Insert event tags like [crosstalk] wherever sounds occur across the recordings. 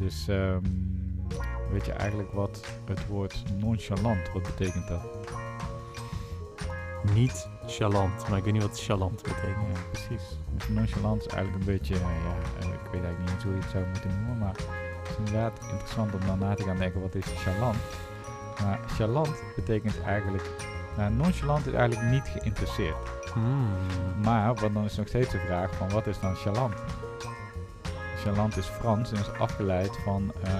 Dus ehm, weet je eigenlijk wat het woord nonchalant, wat betekent dat? Niet chalant, maar ik weet niet wat chalant betekent. Ja, precies. Dus nonchalant is eigenlijk een beetje, ja, eh, ik weet eigenlijk niet hoe je het zou moeten noemen, maar het is inderdaad interessant om dan na te gaan denken, wat is chalant? Maar chalant betekent eigenlijk, nou, nonchalant is eigenlijk niet geïnteresseerd. Hmm. Maar wat dan is nog steeds de vraag van wat is dan chalant? Chalant is Frans en is afgeleid van eh,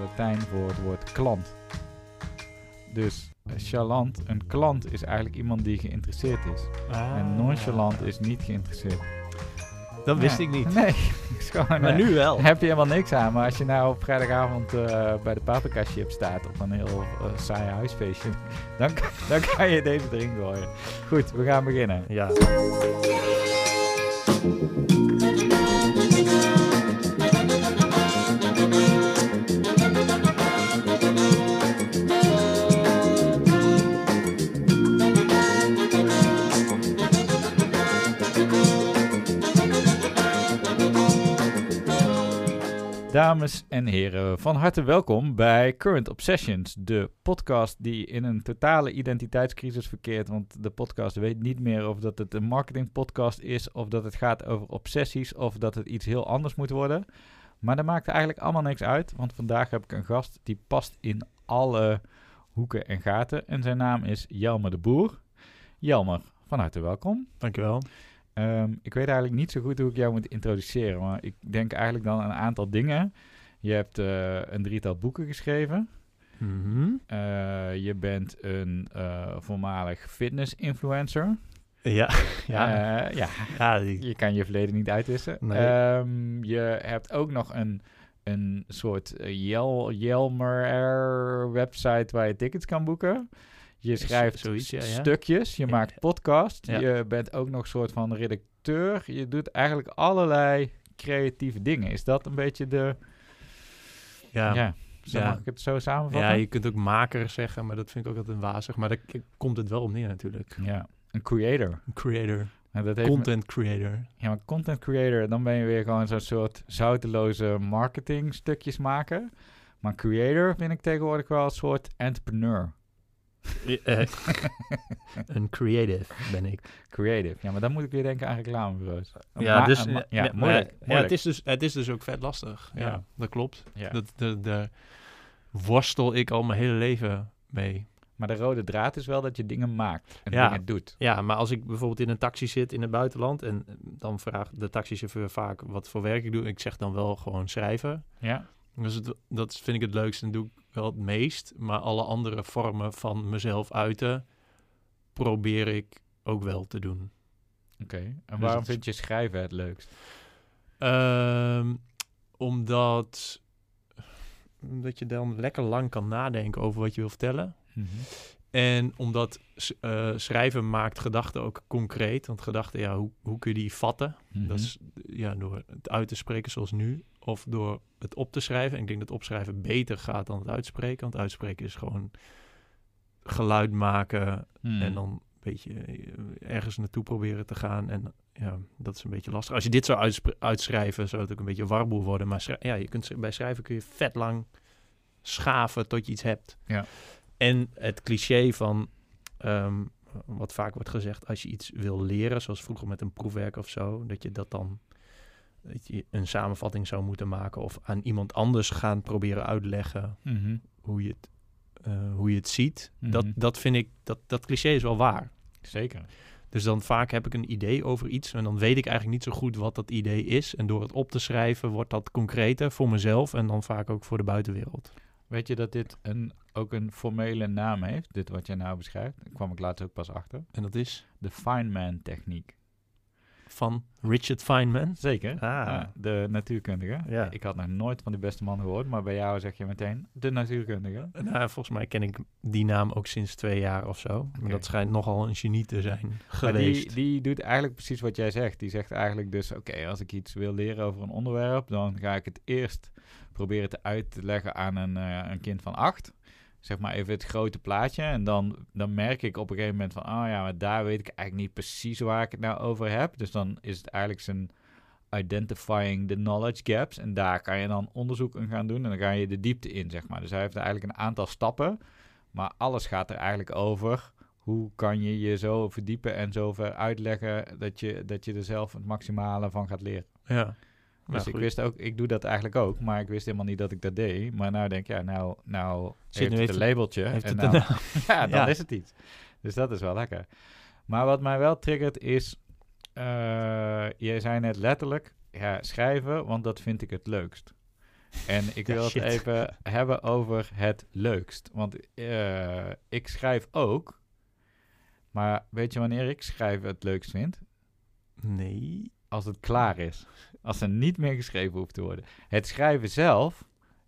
Latijn voor het woord klant. Dus eh, chalant, een klant is eigenlijk iemand die geïnteresseerd is. Ah. En nonchalant is niet geïnteresseerd. Dat wist ik niet. Nee, [laughs] gewoon, Maar nu wel. heb je helemaal niks aan. Maar als je nou op vrijdagavond eh, bij de paprika chip staat op een heel eh, saai huisfeestje, [laughs] dan, kan- dan kan je deze erin gooien. Goed, we gaan beginnen. Ja. Dames en heren, van harte welkom bij Current Obsessions, de podcast die in een totale identiteitscrisis verkeert. Want de podcast weet niet meer of dat het een marketingpodcast is, of dat het gaat over obsessies, of dat het iets heel anders moet worden. Maar dat maakt eigenlijk allemaal niks uit, want vandaag heb ik een gast die past in alle hoeken en gaten. En zijn naam is Jelmer de Boer. Jelmer, van harte welkom. Dankjewel. Ehm, ik weet eigenlijk niet zo goed hoe ik jou moet introduceren, maar ik denk eigenlijk dan aan een aantal dingen. Je hebt eh, een drietal boeken geschreven. Mhm. Eh, je bent een eh, voormalig fitness-influencer. Ja. [laughs] ja. Ja, ja, die- je kan je verleden niet uitwissen. Nee. Ehm, je hebt ook nog een, een soort eh, Jel, Jelmer-website waar je tickets kan boeken. Je schrijft zoiets, ja, ja. stukjes, je maakt podcast, je bent ook nog een soort van redacteur. Je doet eigenlijk allerlei creatieve dingen. Is dat een beetje de... ja. Ja, zo Ja. mag ik het zo samenvatten? Ja, je kunt ook maker zeggen, maar dat vind ik ook altijd wazig. Maar daar komt het wel op neer natuurlijk. Ja, een creator. Een creator, En dat heeft me- content creator. Ja, maar content creator, dan ben je weer gewoon zo'n soort zouteloze marketing stukjes maken. Maar creator vind ik tegenwoordig wel een soort entrepreneur. Eh, een creative ben ik. Creative. Ja, maar dan moet ik weer denken aan reclamebureaus. Ja, dus, eh, ja, moeilijk. Ja, het, is dus, het is dus ook vet lastig. Ja, Ja. dat klopt. Ja. Dat, dat, daar worstel ik al mijn hele leven mee. Maar de rode draad is wel dat je dingen maakt en Ja. dingen doet. Ja, maar als ik bijvoorbeeld in een taxi zit in het buitenland... en eh, dan vraagt de taxichauffeur vaak wat voor werk ik doe... ik zeg dan wel gewoon schrijven. Ja, Dus het, dat vind ik het leukste en doe ik wel het meest. Maar alle andere vormen van mezelf uiten... probeer ik ook wel te doen. oké. En Dus waarom vind je schrijven het leukst? Ehm, omdat, omdat je dan lekker lang kan nadenken over wat je wil vertellen. Mhm. En omdat eh, schrijven maakt gedachten ook concreet. Want gedachten, ja, hoe, hoe kun je die vatten? Mhm. Dat is ja, door het uit te spreken zoals nu. Of door het op te schrijven. En ik denk dat opschrijven beter gaat dan het uitspreken. Want uitspreken is gewoon geluid maken. Mhm. En dan een beetje eh, ergens naartoe proberen te gaan. En ja, dat is een beetje lastig. Als je dit zou uitschrijven, zou het ook een beetje warboel worden. Maar ja, je kunt, bij schrijven kun je vet lang schaven tot je iets hebt. Ja. En het cliché van, ehm, wat vaak wordt gezegd, als je iets wil leren, zoals vroeger met een proefwerk of zo, dat je dat dan je een samenvatting zou moeten maken of aan iemand anders gaan proberen uitleggen Mhm. hoe je het, eh, hoe je het ziet. Mhm. Dat, dat vind ik, dat, dat cliché is wel waar. Zeker. Dus dan vaak heb ik een idee over iets en dan weet ik eigenlijk niet zo goed wat dat idee is. En door het op te schrijven wordt dat concreter voor mezelf en dan vaak ook voor de buitenwereld. Weet je dat dit een, ook een formele naam heeft? Dit wat jij nou beschrijft. Daar kwam ik laatst ook pas achter. En dat is De Feynman techniek. Van Richard Feynman. Zeker. Ah. Ja, de natuurkundige. Ja. Ik had nog nooit van die beste man gehoord, maar bij jou zeg je meteen de natuurkundige. Nou, volgens mij ken ik die naam ook sinds twee jaar of zo. Maar dat schijnt nogal een genie te zijn Maar geweest. die, die doet eigenlijk precies wat jij zegt. Die zegt eigenlijk dus, oké, als ik iets wil leren over een onderwerp, dan ga ik het eerst proberen te uit te leggen aan een, eh, een kind van acht. Zeg maar even het grote plaatje. En dan, dan merk ik op een gegeven moment van, oh ja, maar daar weet ik eigenlijk niet precies waar ik het nou over heb. Dus dan is het eigenlijk zijn identifying the knowledge gaps. En daar kan je dan onderzoek in gaan doen en dan ga je de diepte in, zeg maar. Dus hij heeft eigenlijk een aantal stappen, maar alles gaat er eigenlijk over hoe kan je je zo verdiepen en zo ver uitleggen dat je, dat je er zelf het maximale van gaat leren. Ja. Dus Ja, ik wist ook, ik doe dat eigenlijk ook, maar ik wist helemaal niet dat ik dat deed. Maar nou denk ik, ja, nou, nou Zit heeft nu het een labeltje. En het nou, [laughs] ja, dan Ja. is het iets. Dus dat is wel lekker. Maar wat mij wel triggert is, eh jij zei net letterlijk, ja, schrijven, want dat vind ik het leukst. En [laughs] ik Ja, wil het even [laughs] hebben over het leukst. Want eh, ik schrijf ook, maar weet je wanneer ik schrijven het leukst vind? Nee. als het klaar is. Als er niet meer geschreven hoeft te worden. Het schrijven zelf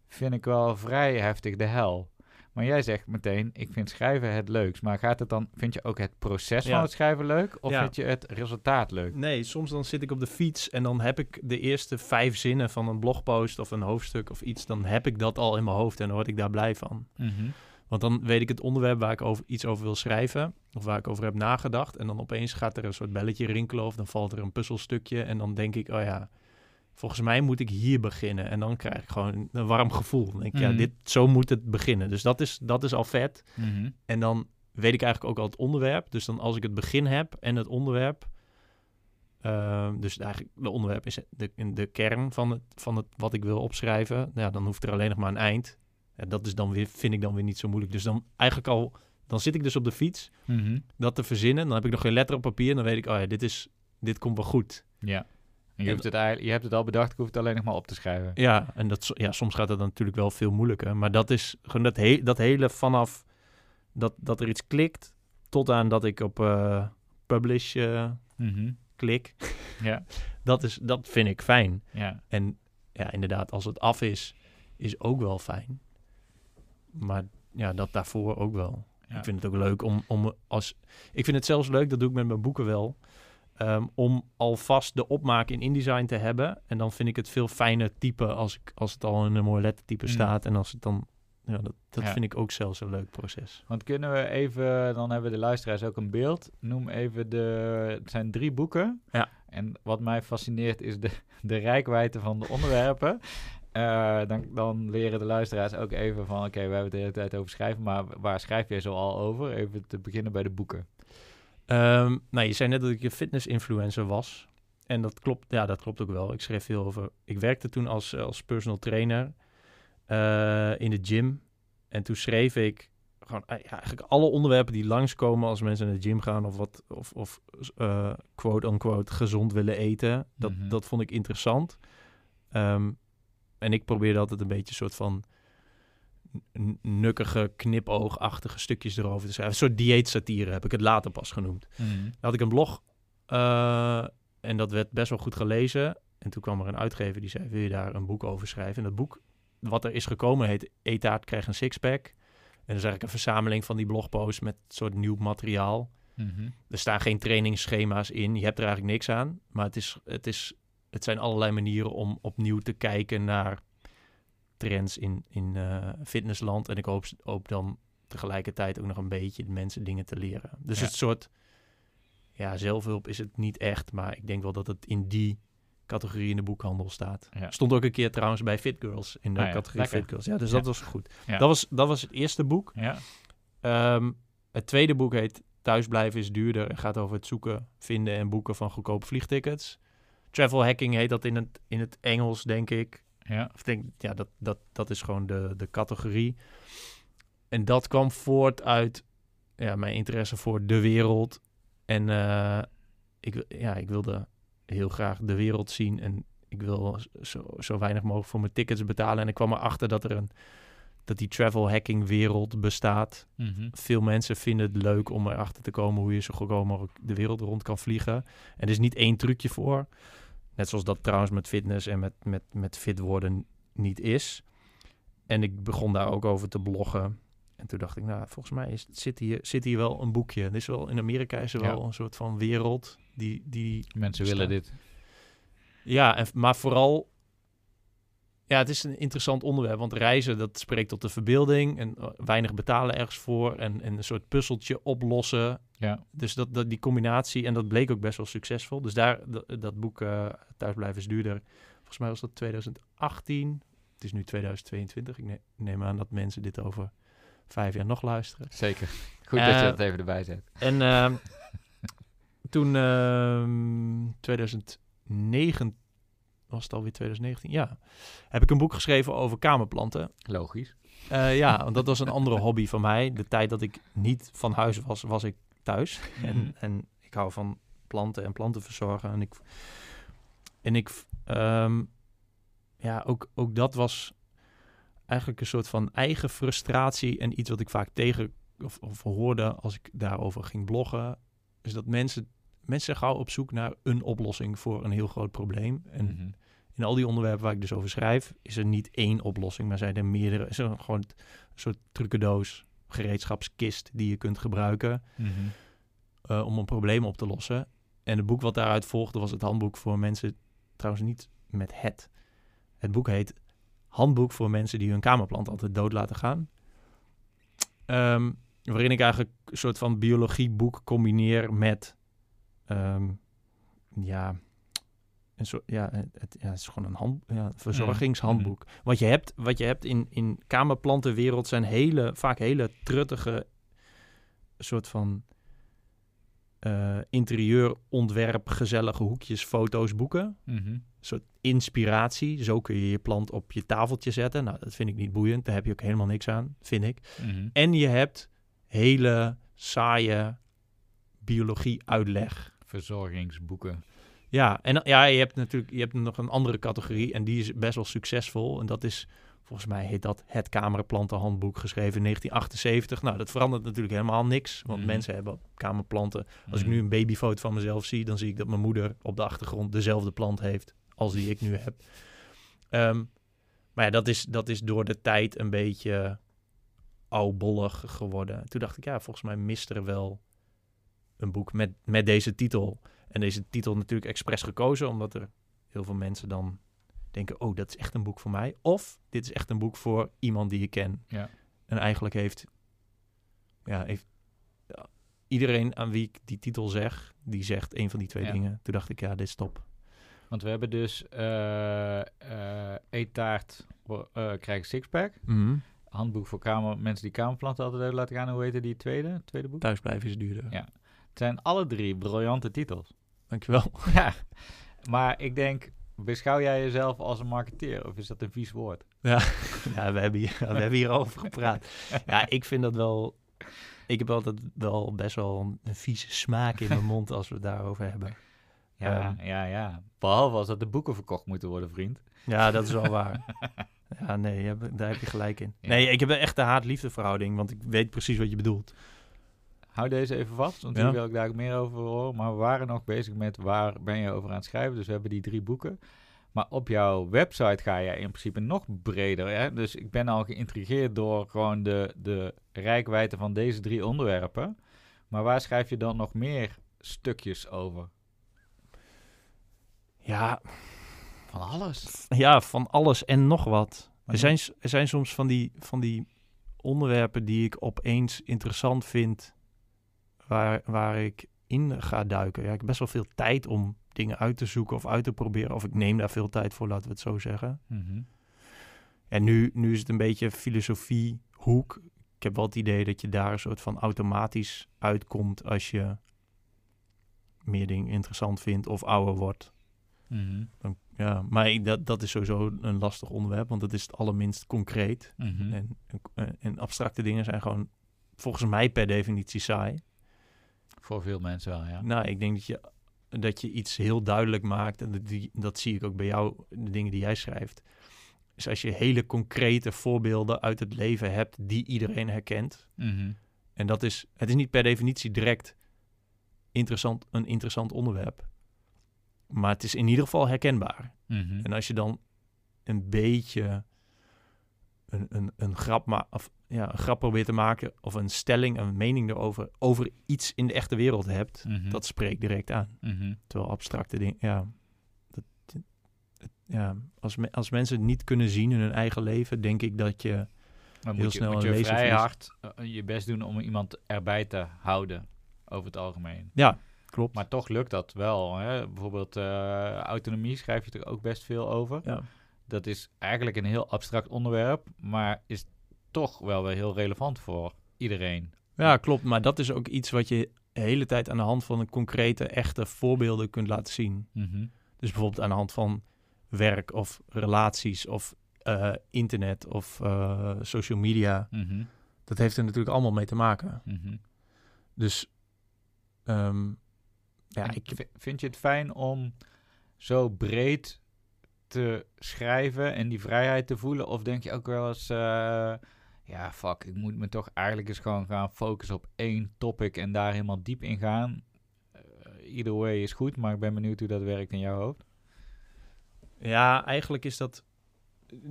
vind ik wel vrij heftig de hel. Maar jij zegt meteen, ik vind schrijven het leukst. Maar gaat het dan, vind je ook het proces Ja. van het schrijven leuk? Of Ja. vind je het resultaat leuk? Nee, soms dan zit ik op de fiets en dan heb ik de eerste vijf zinnen van een blogpost of een hoofdstuk of iets. Dan heb ik dat al in mijn hoofd en dan word ik daar blij van. Mhm. Want dan weet ik het onderwerp waar ik over, iets over wil schrijven. Of waar ik over heb nagedacht. En dan opeens gaat er een soort belletje rinkelen. Of dan valt er een puzzelstukje. En dan denk ik, oh ja, volgens mij moet ik hier beginnen. En dan krijg ik gewoon een warm gevoel. Dan denk ik, Mhm. ja, dit, zo moet het beginnen. Dus dat is, dat is al vet. Mhm. En dan weet ik eigenlijk ook al het onderwerp. Dus dan als ik het begin heb en het onderwerp. ehm, dus eigenlijk de onderwerp is de, in de kern van het, van het wat ik wil opschrijven. Nou ja, dan hoeft er alleen nog maar een eind. Ja, dat is dan weer, vind ik dan weer niet zo moeilijk. Dus dan eigenlijk al, dan zit ik dus op de fiets Mhm. dat te verzinnen. Dan heb ik nog geen letter op papier. En dan weet ik, oh ja, dit, is, dit komt wel goed. Ja. En je, hoeft het eigenlijk, je hebt het al bedacht, ik hoef het alleen nog maar op te schrijven. Ja, en dat, ja, soms gaat het dan natuurlijk wel veel moeilijker. Maar dat is gewoon dat, he dat hele vanaf dat, dat er iets klikt... tot aan dat ik op eh, publish eh, Mhm. klik. [laughs] Ja. Dat, is, dat vind ik fijn. Ja. En ja, inderdaad, als het af is, is ook wel fijn. Maar ja, dat daarvoor ook wel. Ja. Ik vind het ook leuk om, om als... Ik vind het zelfs leuk, dat doe ik met mijn boeken wel... ehm, om alvast de opmaak in InDesign te hebben. En dan vind ik het veel fijner typen als, ik, als het al in een mooi lettertype Mm. staat. En als het dan... Ja, dat dat Ja. vind ik ook zelfs een leuk proces. Want kunnen we even, dan hebben de luisteraars ook een beeld. Noem even de, het zijn drie boeken. Ja. En wat mij fascineert is de, de rijkwijde van de onderwerpen. Eh, dan, dan leren de luisteraars ook even van, oké, we hebben het de hele tijd over schrijven, maar waar schrijf jij zo al over? Even te beginnen bij de boeken. Ehm, nou, je zei net dat ik een fitness-influencer was. En dat klopt, ja, dat klopt ook wel. Ik schreef veel over... Ik werkte toen als, als personal trainer eh, in de gym. En toen schreef ik gewoon eh, ja, eigenlijk alle onderwerpen die langskomen als mensen naar de gym gaan... of, wat, of, of eh, quote-unquote gezond willen eten. Dat, Mhm. dat vond ik interessant. Ehm, en ik probeerde altijd een beetje een soort van... nukkige, knipoogachtige stukjes erover te schrijven. Een soort dieetsatire heb ik het later pas genoemd. Dan had ik een blog eh, en dat werd best wel goed gelezen. En toen kwam er een uitgever die zei, wil je daar een boek over schrijven? En dat boek, wat er is gekomen, heet Etaart krijgt een sixpack. En dat is eigenlijk een verzameling van die blogposts met soort nieuw materiaal. Mhm. Er staan geen trainingsschema's in, je hebt er eigenlijk niks aan. Maar het, is, het, is, het zijn allerlei manieren om opnieuw te kijken naar trends in, in eh, fitnessland. En ik hoop, hoop dan tegelijkertijd ook nog een beetje de mensen dingen te leren. Dus Ja. het soort, ja, zelfhulp is het niet echt, maar ik denk wel dat het in die categorie in de boekhandel staat. Ja. Stond ook een keer trouwens bij Fit Girls, in de Ah ja, categorie lekker. Fit Girls. Ja, dus dat was goed. Dat, was, dat was het eerste boek. Ja. Ehm, het tweede boek heet Thuisblijven is duurder en gaat over het zoeken, vinden en boeken van goedkope vliegtickets. Travel hacking heet dat in het, in het Engels, denk ik. Ja. Of denk, ja, dat, dat, dat is gewoon de, de categorie. En dat kwam voort uit ja, mijn interesse voor de wereld. En eh, ik, ja, ik wilde heel graag de wereld zien. En ik wil zo, zo weinig mogelijk voor mijn tickets betalen. En ik kwam erachter dat er een dat die travel hacking wereld bestaat. Mhm. Veel mensen vinden het leuk om erachter te komen hoe je zo goedkoop mogelijk de wereld rond kan vliegen. En er is niet één trucje voor. Net zoals dat trouwens met fitness en met, met, met fit worden niet is. En ik begon daar ook over te bloggen. En toen dacht ik, nou, volgens mij is, zit, hier, zit hier wel een boekje. Er is wel, in Amerika is er Ja. wel een soort van wereld die, die Mensen willen dit. ja, en, maar vooral... Ja, het is een interessant onderwerp, want reizen, dat spreekt tot de verbeelding. En eh, weinig betalen ergens voor. En, en een soort puzzeltje oplossen. Ja. Dus dat, dat, die combinatie, en dat bleek ook best wel succesvol. Dus daar, dat, dat boek uh, Thuis blijven is duurder. Volgens mij was dat 2018. Het is nu 2022. Ik neem, neem aan dat mensen dit over vijf jaar nog luisteren. Zeker. Goed dat je dat even erbij zet. En uh, [laughs] toen uh, 2009 was het alweer 2019, ja, heb ik een boek geschreven over kamerplanten. Logisch. Uh, ja, want dat was een andere hobby van mij. De tijd dat ik niet van huis was, was ik thuis. [laughs] En, en ik hou van planten en planten verzorgen. En ik, en ik um, ja, ook, ook dat was eigenlijk een soort van eigen frustratie en iets wat ik vaak tegen of, of hoorde als ik daarover ging bloggen, is dat mensen, mensen gauw op zoek naar een oplossing voor een heel groot probleem. En mm -hmm. in al die onderwerpen waar ik dus over schrijf, is er niet één oplossing, maar zijn er meerdere. Is er gewoon een soort trucendoos, gereedschapskist die je kunt gebruiken mm -hmm. uh, om een probleem op te lossen. En het boek wat daaruit volgde was het handboek voor mensen, trouwens niet met het. Het boek heet Handboek voor mensen die hun kamerplant altijd dood laten gaan. Um, waarin ik eigenlijk een soort van biologieboek combineer met, um, ja, een soort, ja, het, ja, het is gewoon een hand, ja, verzorgingshandboek. Mm. Wat je hebt, wat je hebt in, in kamerplantenwereld zijn hele, vaak hele truttige soort van uh, interieurontwerp, gezellige hoekjes, foto's, boeken. Mm -hmm. Een soort inspiratie. Zo kun je je plant op je tafeltje zetten. Nou, dat vind ik niet boeiend. Daar heb je ook helemaal niks aan, vind ik. Mm -hmm. En je hebt hele saaie biologie-uitleg. Verzorgingsboeken. Ja, en ja, je hebt natuurlijk je hebt nog een andere categorie en die is best wel succesvol. En dat is Volgens mij heet dat het Kamerplantenhandboek geschreven in 1978. Nou, dat verandert natuurlijk helemaal niks. Want mm. mensen hebben kamerplanten. Als mm. ik nu een babyfoto van mezelf zie, dan zie ik dat mijn moeder op de achtergrond dezelfde plant heeft als die ik nu heb. Um, maar ja, dat is, dat is door de tijd een beetje oudbollig geworden. Toen dacht ik, ja, volgens mij mist er wel een boek met, met deze titel. En deze titel natuurlijk expres gekozen, omdat er heel veel mensen dan denken, oh, dat is echt een boek voor mij. Of dit is echt een boek voor iemand die je ken. Ja. En eigenlijk heeft, ja, heeft iedereen aan wie ik die titel zeg, die zegt een van die twee dingen. Toen dacht ik, ja, dit is top. Want we hebben dus uh, uh, eettaart uh, krijg sixpack. Mm -hmm. Handboek voor kamer, mensen die kamerplanten altijd laten gaan. Hoe heette die tweede, tweede boek? Thuisblijven is duurder. Ja. Het zijn alle drie briljante titels. Dankjewel. [laughs] Ja, maar ik denk, Beschouw jij jezelf als een marketeer of is dat een vies woord? Ja, [laughs] ja we, hebben hier, we hebben hierover gepraat. Ja, ik vind dat wel... Ik heb altijd wel best wel een vieze smaak in mijn mond als we het daarover hebben. Ja, um, ja, ja. Behalve als dat de boeken verkocht moeten worden, vriend. Ja, dat is wel waar. Ja, nee, daar heb je gelijk in. Nee, ik heb echt een haat-liefde verhouding, want ik weet precies wat je bedoelt. Hou deze even vast, want ja. wil ik daar meer over horen. Maar we waren nog bezig met waar ben je over aan het schrijven. Dus we hebben die drie boeken. Maar op jouw website ga je in principe nog breder. Hè? Dus ik ben al geïntrigeerd door gewoon de, de rijkwijde van deze drie onderwerpen. Maar waar schrijf je dan nog meer stukjes over? Ja, van alles. Ja, van alles en nog wat. Er zijn, er zijn soms van die, van die onderwerpen die ik opeens interessant vind waar, waar ik in ga duiken. Ja, ik heb best wel veel tijd om dingen uit te zoeken of uit te proberen. Of ik neem daar veel tijd voor, laten we het zo zeggen. Mm -hmm. En nu, nu is het een beetje filosofiehoek. Ik heb wel het idee dat je daar een soort van automatisch uitkomt als je meer dingen interessant vindt of ouder wordt. Mm -hmm. Dan, ja, maar ik, dat, dat is sowieso een lastig onderwerp, want het is het allerminst concreet. Mm -hmm. en, en, en abstracte dingen zijn gewoon volgens mij per definitie saai. Voor veel mensen wel, ja. Nou, ik denk dat je, dat je iets heel duidelijk maakt. En dat, die, dat zie ik ook bij jou, de dingen die jij schrijft. Dus als je hele concrete voorbeelden uit het leven hebt die iedereen herkent. Mm -hmm. En dat is, het is niet per definitie direct interessant, een interessant onderwerp. Maar het is in ieder geval herkenbaar. Mm -hmm. En als je dan een beetje een, een, een grap ma of ja, een grap probeert te maken of een stelling, een mening erover, over iets in de echte wereld hebt, mm -hmm. dat spreekt direct aan. Mm -hmm. Terwijl abstracte dingen, ja, dat, ja als, me, als mensen het niet kunnen zien in hun eigen leven, denk ik dat je heel je, snel moet een je vrij lezer hard uh, je best doen om iemand erbij te houden. over het algemeen. Ja, klopt. Maar toch lukt dat wel. Hè? Bijvoorbeeld eh, autonomie schrijf je er ook best veel over. ja. Dat is eigenlijk een heel abstract onderwerp, maar is toch wel weer heel relevant voor iedereen. ja, klopt. Maar dat is ook iets wat je de hele tijd aan de hand van een concrete, echte voorbeelden kunt laten zien. Mhm. Dus bijvoorbeeld aan de hand van werk of relaties of eh, internet of eh, social media. Mhm. Dat heeft er natuurlijk allemaal mee te maken. Mhm. Dus ehm, ja, ik, vind je het fijn om zo breed te schrijven en die vrijheid te voelen? Of denk je ook wel eens, eh, ja, fuck, ik moet me toch eigenlijk eens gewoon gaan focussen op één topic en daar helemaal diep in gaan? Eh, either way is goed, maar ik ben benieuwd hoe dat werkt in jouw hoofd. ja, eigenlijk is dat,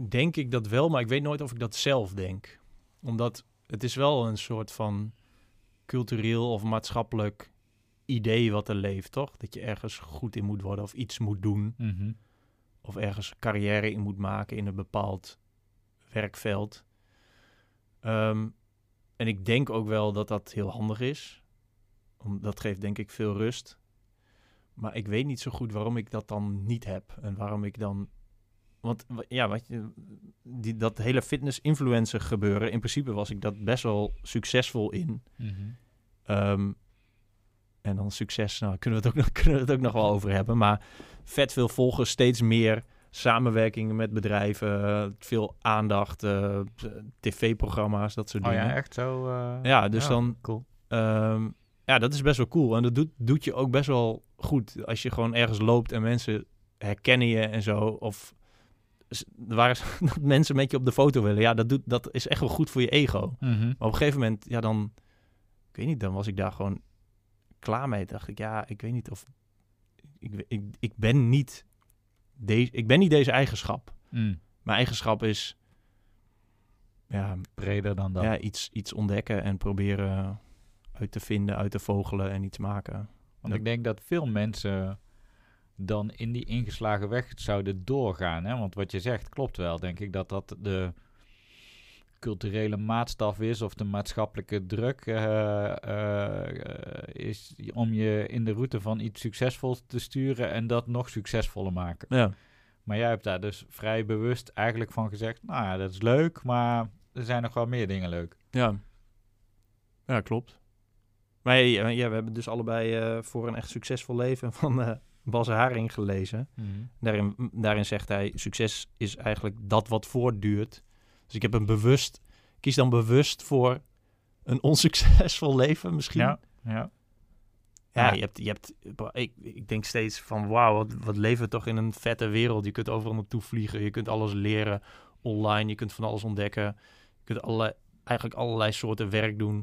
denk ik dat wel, maar ik weet nooit of ik dat zelf denk. Omdat het is wel een soort van cultureel of maatschappelijk idee wat er leeft, toch? Dat je ergens goed in moet worden of iets moet doen. Mhm. of ergens carrière in moet maken in een bepaald werkveld. Ehm, en ik denk ook wel dat dat heel handig is. Om, dat geeft denk ik veel rust. Maar ik weet niet zo goed waarom ik dat dan niet heb. En waarom ik dan... Want wa- ja, wat je, die, dat hele fitness-influencer gebeuren... in principe was ik dat best wel succesvol in. Mhm. Ehm, en dan succes, nou kunnen we, het ook nog, [laughs] kunnen we het ook nog wel over hebben. Maar vet veel volgers, steeds meer samenwerkingen met bedrijven, eh, veel aandacht, eh, tv-programma's, dat soort Oh dingen. ja, echt zo? eh, Ja, dus dan, Cool. ehm, ja, dat is best wel cool. En dat doet, doet je ook best wel goed als je gewoon ergens loopt en mensen herkennen je en zo. Of waar [laughs] dat mensen met je op de foto willen. Ja, dat, doet, dat is echt wel goed voor je ego. Mhm. Maar op een gegeven moment, ja, dan, ik weet niet, dan was ik daar gewoon klaar mee. Dacht ik, ja, ik weet niet of, ik, ik, ik ben niet deze, ik ben niet deze eigenschap. Mm. Mijn eigenschap is, ja, Breder dan dat. ja iets, iets ontdekken en proberen uit te vinden, uit te vogelen en iets maken. Want Dat- ik denk dat veel mensen dan in die ingeslagen weg zouden doorgaan. Hè? Want wat je zegt klopt wel, denk ik, dat dat de culturele maatstaf is of de maatschappelijke druk eh, eh, is om je in de route van iets succesvols te sturen en dat nog succesvoller maken. Ja, Maar jij hebt daar dus vrij bewust eigenlijk van gezegd, nou ja, dat is leuk, maar er zijn nog wel meer dingen leuk. ja. Ja, klopt. Maar ja, ja, we hebben dus allebei eh, voor een echt succesvol leven van Bas Haring gelezen. Daarin, daarin zegt hij, succes is eigenlijk dat wat voortduurt. Dus ik heb een bewust, kies dan bewust voor een onsuccesvol [laughs] leven misschien. Ja, ja. Ja, je hebt, je hebt, ik, ik denk steeds van wauw, wat, wat leven we toch in een vette wereld. Je kunt overal naartoe vliegen, je kunt alles leren online, je kunt van alles ontdekken. Je kunt allerlei, eigenlijk allerlei soorten werk doen.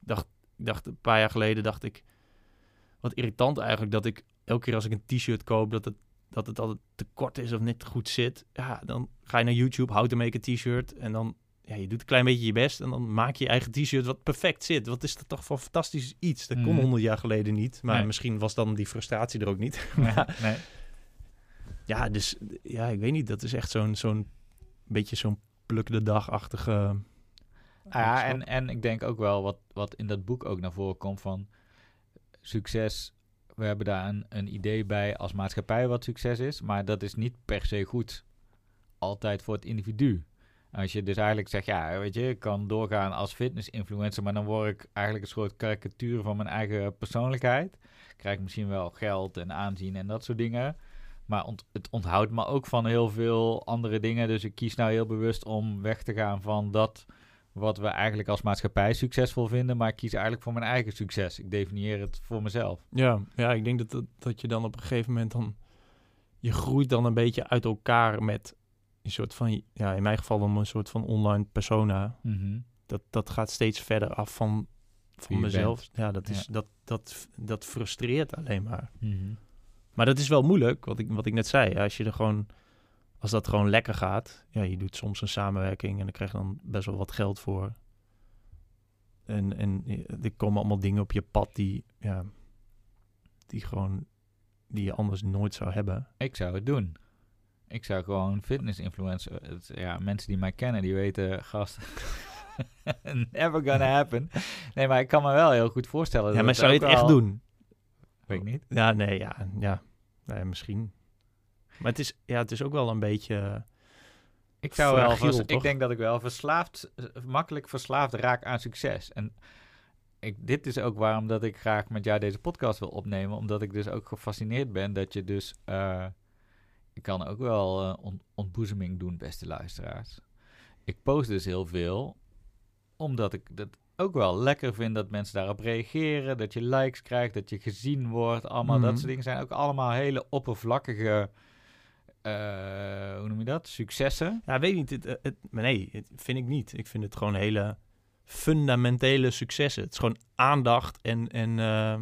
Ik dacht, ik dacht een paar jaar geleden, dacht ik, wat irritant eigenlijk dat ik elke keer als ik een t-shirt koop, dat het, dat het altijd te kort is of niet goed zit. Ja, dan ga je naar YouTube, how to make a t-shirt en dan ja, je doet een klein beetje je best en dan maak je je eigen t-shirt wat perfect zit. Wat is dat toch voor fantastisch iets? Dat kon Mhm. honderd jaar geleden niet. Maar Nee. misschien was dan die frustratie er ook niet. [laughs] Nee, nee. ja, dus ja, ik weet niet. Dat is echt zo'n zo'n beetje zo'n pluk de dag-achtige. Ah ja, en, en ik denk ook wel wat, wat in dat boek ook naar voren komt van succes. We hebben daar een, een idee bij als maatschappij wat succes is, maar dat is niet per se goed. Altijd voor het individu. Als je dus eigenlijk zegt, ja, weet je, ik kan doorgaan als fitness-influencer, maar dan word ik eigenlijk een soort karikatuur van mijn eigen persoonlijkheid. Krijg misschien wel geld en aanzien en dat soort dingen. Maar het onthoudt me ook van heel veel andere dingen. Dus ik kies nou heel bewust om weg te gaan van dat wat we eigenlijk als maatschappij succesvol vinden, maar ik kies eigenlijk voor mijn eigen succes. Ik definieer het voor mezelf. Ja, ja, ik denk dat, dat, dat je dan op een gegeven moment dan... Je groeit dan een beetje uit elkaar met een soort van... Ja, in mijn geval dan een soort van online persona. Dat, dat gaat steeds verder af van, van mezelf. Ja, dat, is, Ja. Dat, dat, dat frustreert alleen maar. Maar dat is wel moeilijk, wat ik, wat ik net zei. Als je er gewoon, als dat gewoon lekker gaat, ja, je doet soms een samenwerking en dan krijg je dan best wel wat geld voor. En, en er komen allemaal dingen op je pad die, ja, die gewoon, die je anders nooit zou hebben. Ik zou het doen. Ik zou gewoon fitness influencer. het- Ja, mensen die mij kennen, die weten, gast. [laughs] Never gonna happen. Nee, maar ik kan me wel heel goed voorstellen. Ja, dat maar zou je het echt wel- doen? Weet ik niet. Ja, nee, ja, ja. Nee, misschien. Maar het is, ja, het is ook wel een beetje... Ik zou wel, vers- ik denk dat ik wel verslaafd, eh, makkelijk verslaafd raak aan succes. En ik, dit is ook waarom dat ik graag met jou deze podcast wil opnemen, omdat ik dus ook gefascineerd ben dat je dus, eh, ik kan ook wel eh, ont- ontboezeming doen, beste luisteraars. Ik post dus heel veel, omdat ik dat ook wel lekker vind dat mensen daarop reageren, dat je likes krijgt, dat je gezien wordt, allemaal dat Mhm. soort dingen zijn ook allemaal hele oppervlakkige, eh, hoe noem je dat, successen. Ja, weet niet. Het, het, het- maar nee, het vind ik niet. Ik vind het gewoon hele fundamentele successen. Het is gewoon aandacht en, en eh,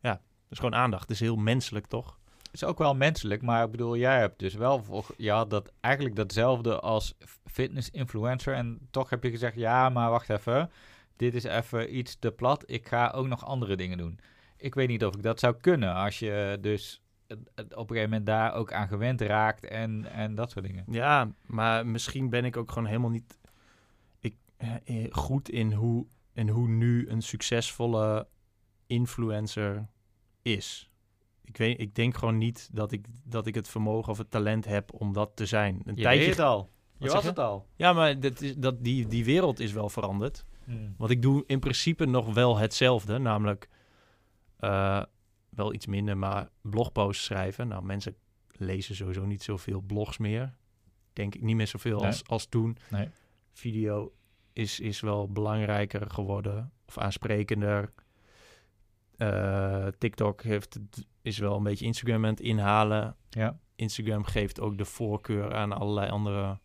ja, het is gewoon aandacht. Het is heel menselijk, toch? Is ook wel menselijk, maar ik bedoel, jij hebt dus wel, voor, je had dat eigenlijk datzelfde als f- fitness-influencer en toch heb je gezegd, ja, maar wacht even, dit is even iets te plat, ik ga ook nog andere dingen doen. Ik weet niet of ik dat zou kunnen als je dus op een gegeven moment daar ook aan gewend raakt en, en dat soort dingen. Ja, maar misschien ben ik ook gewoon helemaal niet ik, eh, eh, goed in hoe, in hoe nu een succesvolle influencer is. Ik, weet, ik denk gewoon niet dat ik, dat ik het vermogen of het talent heb om dat te zijn. Een Je tijdje, het al. Je Wat was het al. Ja, maar dat is, dat, die, die wereld is wel veranderd. Hmm. Want ik doe in principe nog wel hetzelfde, namelijk eh, wel iets minder, maar blogposts schrijven. Nou, mensen lezen sowieso niet zoveel blogs meer. Denk ik niet meer zoveel Nee. als, als toen. Nee. Video is, is wel belangrijker geworden of aansprekender. Eh, TikTok heeft, is wel een beetje Instagram aan het inhalen. Ja. Instagram geeft ook de voorkeur aan allerlei andere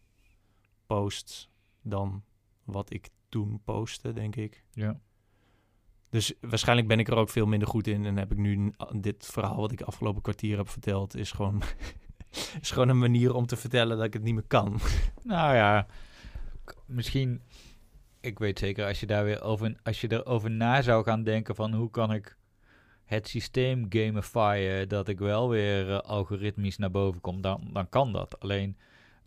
posts dan wat ik toen postte, denk ik. Ja. Dus waarschijnlijk ben ik er ook veel minder goed in. En heb ik nu dit verhaal wat ik afgelopen kwartier heb verteld, is gewoon, [laughs] is gewoon een manier om te vertellen dat ik het niet meer kan. [laughs] Nou ja, misschien, ik weet zeker, als je daar weer over, als je erover na zou gaan denken van hoe kan ik het systeem gamifyen dat ik wel weer eh, algoritmisch naar boven kom, dan, dan kan dat. Alleen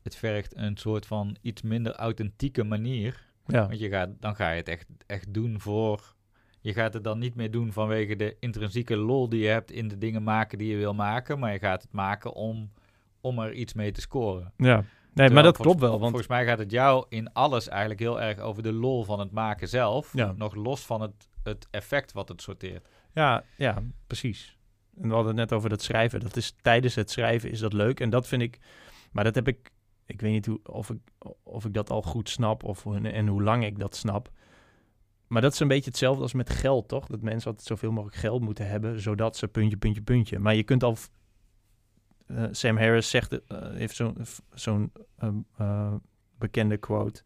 het vergt een soort van iets minder authentieke manier. Ja, Want je gaat, dan ga je het echt, echt doen voor. Je gaat het dan niet meer doen vanwege de intrinsieke lol die je hebt in de dingen maken die je wil maken. Maar je gaat het maken om, om er iets mee te scoren. ja. nee, Terwijl maar dat klopt wel. Want Volgens mij gaat het jou in alles eigenlijk heel erg over de lol van het maken zelf. Ja. Nog los van het, het effect wat het sorteert. Ja, ja, precies. En we hadden het net over dat schrijven. Dat is tijdens het schrijven is dat leuk. En dat vind ik. Maar dat heb ik. Ik weet niet hoe, of, ik, of ik dat al goed snap of en hoe lang ik dat snap. Maar dat is een beetje hetzelfde als met geld, toch? Dat mensen altijd zoveel mogelijk geld moeten hebben, zodat ze puntje, puntje, puntje. Maar je kunt al. eh, Sam Harris zegt, eh, heeft zo'n zo'n ehm, eh, bekende quote: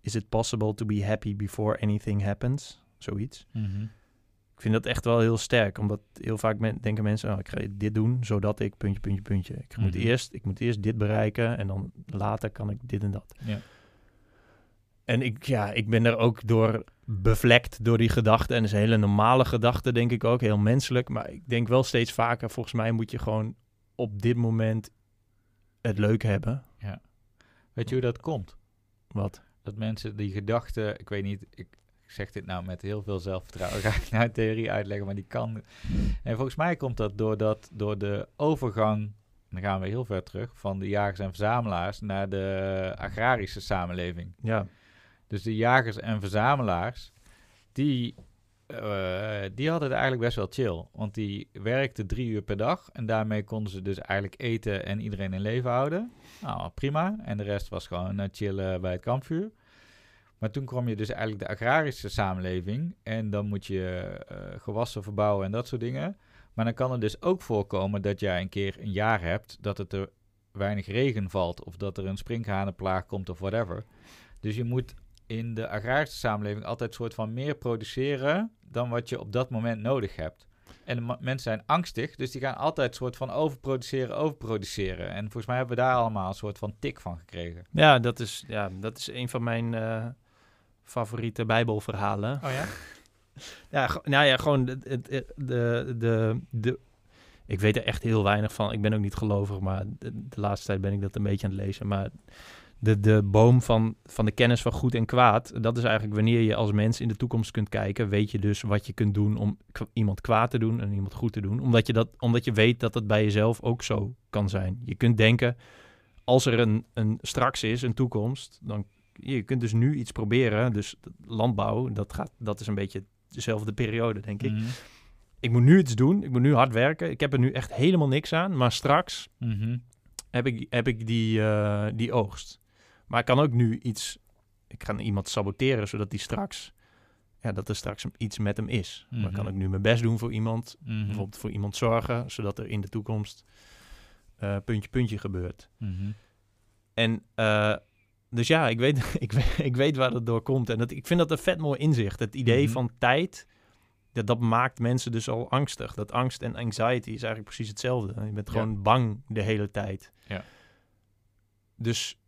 Is it possible to be happy before anything happens? Zoiets. Ik vind dat echt wel heel sterk, omdat heel vaak men- denken mensen, oh, ik ga dit doen, zodat ik puntje, puntje, puntje. Ik, moet Mhm. eerst, ik moet eerst dit bereiken en dan later kan ik dit en dat. Ja. En ik, ja, ik ben er ook door bevlekt door die gedachten. En dat is een hele normale gedachte, denk ik ook, heel menselijk. Maar ik denk wel steeds vaker, volgens mij moet je gewoon op dit moment het leuk hebben. Weet je hoe dat komt? Wat? Dat mensen die gedachten, ik weet niet, ik zeg dit nou met heel veel zelfvertrouwen, [laughs] ga ik nou theorie uitleggen, maar die kan. En volgens mij komt dat doordat, door de overgang, dan gaan we heel ver terug, van de jagers en verzamelaars naar de agrarische samenleving. Ja, Dus de jagers en verzamelaars, die, eh, die hadden het eigenlijk best wel chill. Want die werkten drie uur per dag. En daarmee konden ze dus eigenlijk eten en iedereen in leven houden. Nou, prima. En de rest was gewoon eh, chillen bij het kampvuur. Maar toen kwam je dus eigenlijk de agrarische samenleving. En dan moet je eh, gewassen verbouwen en dat soort dingen. Maar dan kan het dus ook voorkomen dat jij een keer een jaar hebt dat het er weinig regen valt. Of dat er een sprinkhanenplaag komt of whatever. Dus je moet in de agrarische samenleving altijd soort van meer produceren dan wat je op dat moment nodig hebt. En mensen zijn angstig, dus die gaan altijd soort van overproduceren, overproduceren. En volgens mij hebben we daar allemaal een soort van tik van gekregen. ja, dat, is, ja dat is een van mijn eh, favoriete bijbelverhalen. Oh ja? [laughs] Ja, nou ja, gewoon het- de, de, de, Ik weet er echt heel weinig van. Ik ben ook niet gelovig, maar de, de laatste tijd ben ik dat een beetje aan het lezen. Maar de, de boom van, van de kennis van goed en kwaad. Dat is eigenlijk wanneer je als mens in de toekomst kunt kijken. Weet je dus wat je kunt doen om iemand kwaad te doen en iemand goed te doen. Omdat je, dat, omdat je weet dat het bij jezelf ook zo kan zijn. Je kunt denken, als er een, een straks is, een toekomst, dan je kunt dus nu iets proberen. Dus landbouw, dat, gaat, dat is een beetje dezelfde periode, denk ik. Mhm. Ik moet nu iets doen, ik moet nu hard werken. Ik heb er nu echt helemaal niks aan. Maar straks Mhm. heb ik, heb ik die, eh, die oogst. Maar ik kan ook nu iets... Ik kan iemand saboteren, zodat die straks... Ja, dat er straks iets met hem is. Maar ik kan Mhm. ook nu mijn best doen voor iemand. Mhm. Bijvoorbeeld voor iemand zorgen, zodat er in de toekomst... eh, puntje, puntje gebeurt. Mhm. En eh, dus ja, ik weet, [laughs] ik, weet, ik weet waar dat door komt. En dat, ik vind dat een vet mooi inzicht. Het idee Mhm. van tijd, dat, dat maakt mensen dus al angstig. Dat angst en anxiety is eigenlijk precies hetzelfde. Je bent Ja. gewoon bang de hele tijd. Ja. Dus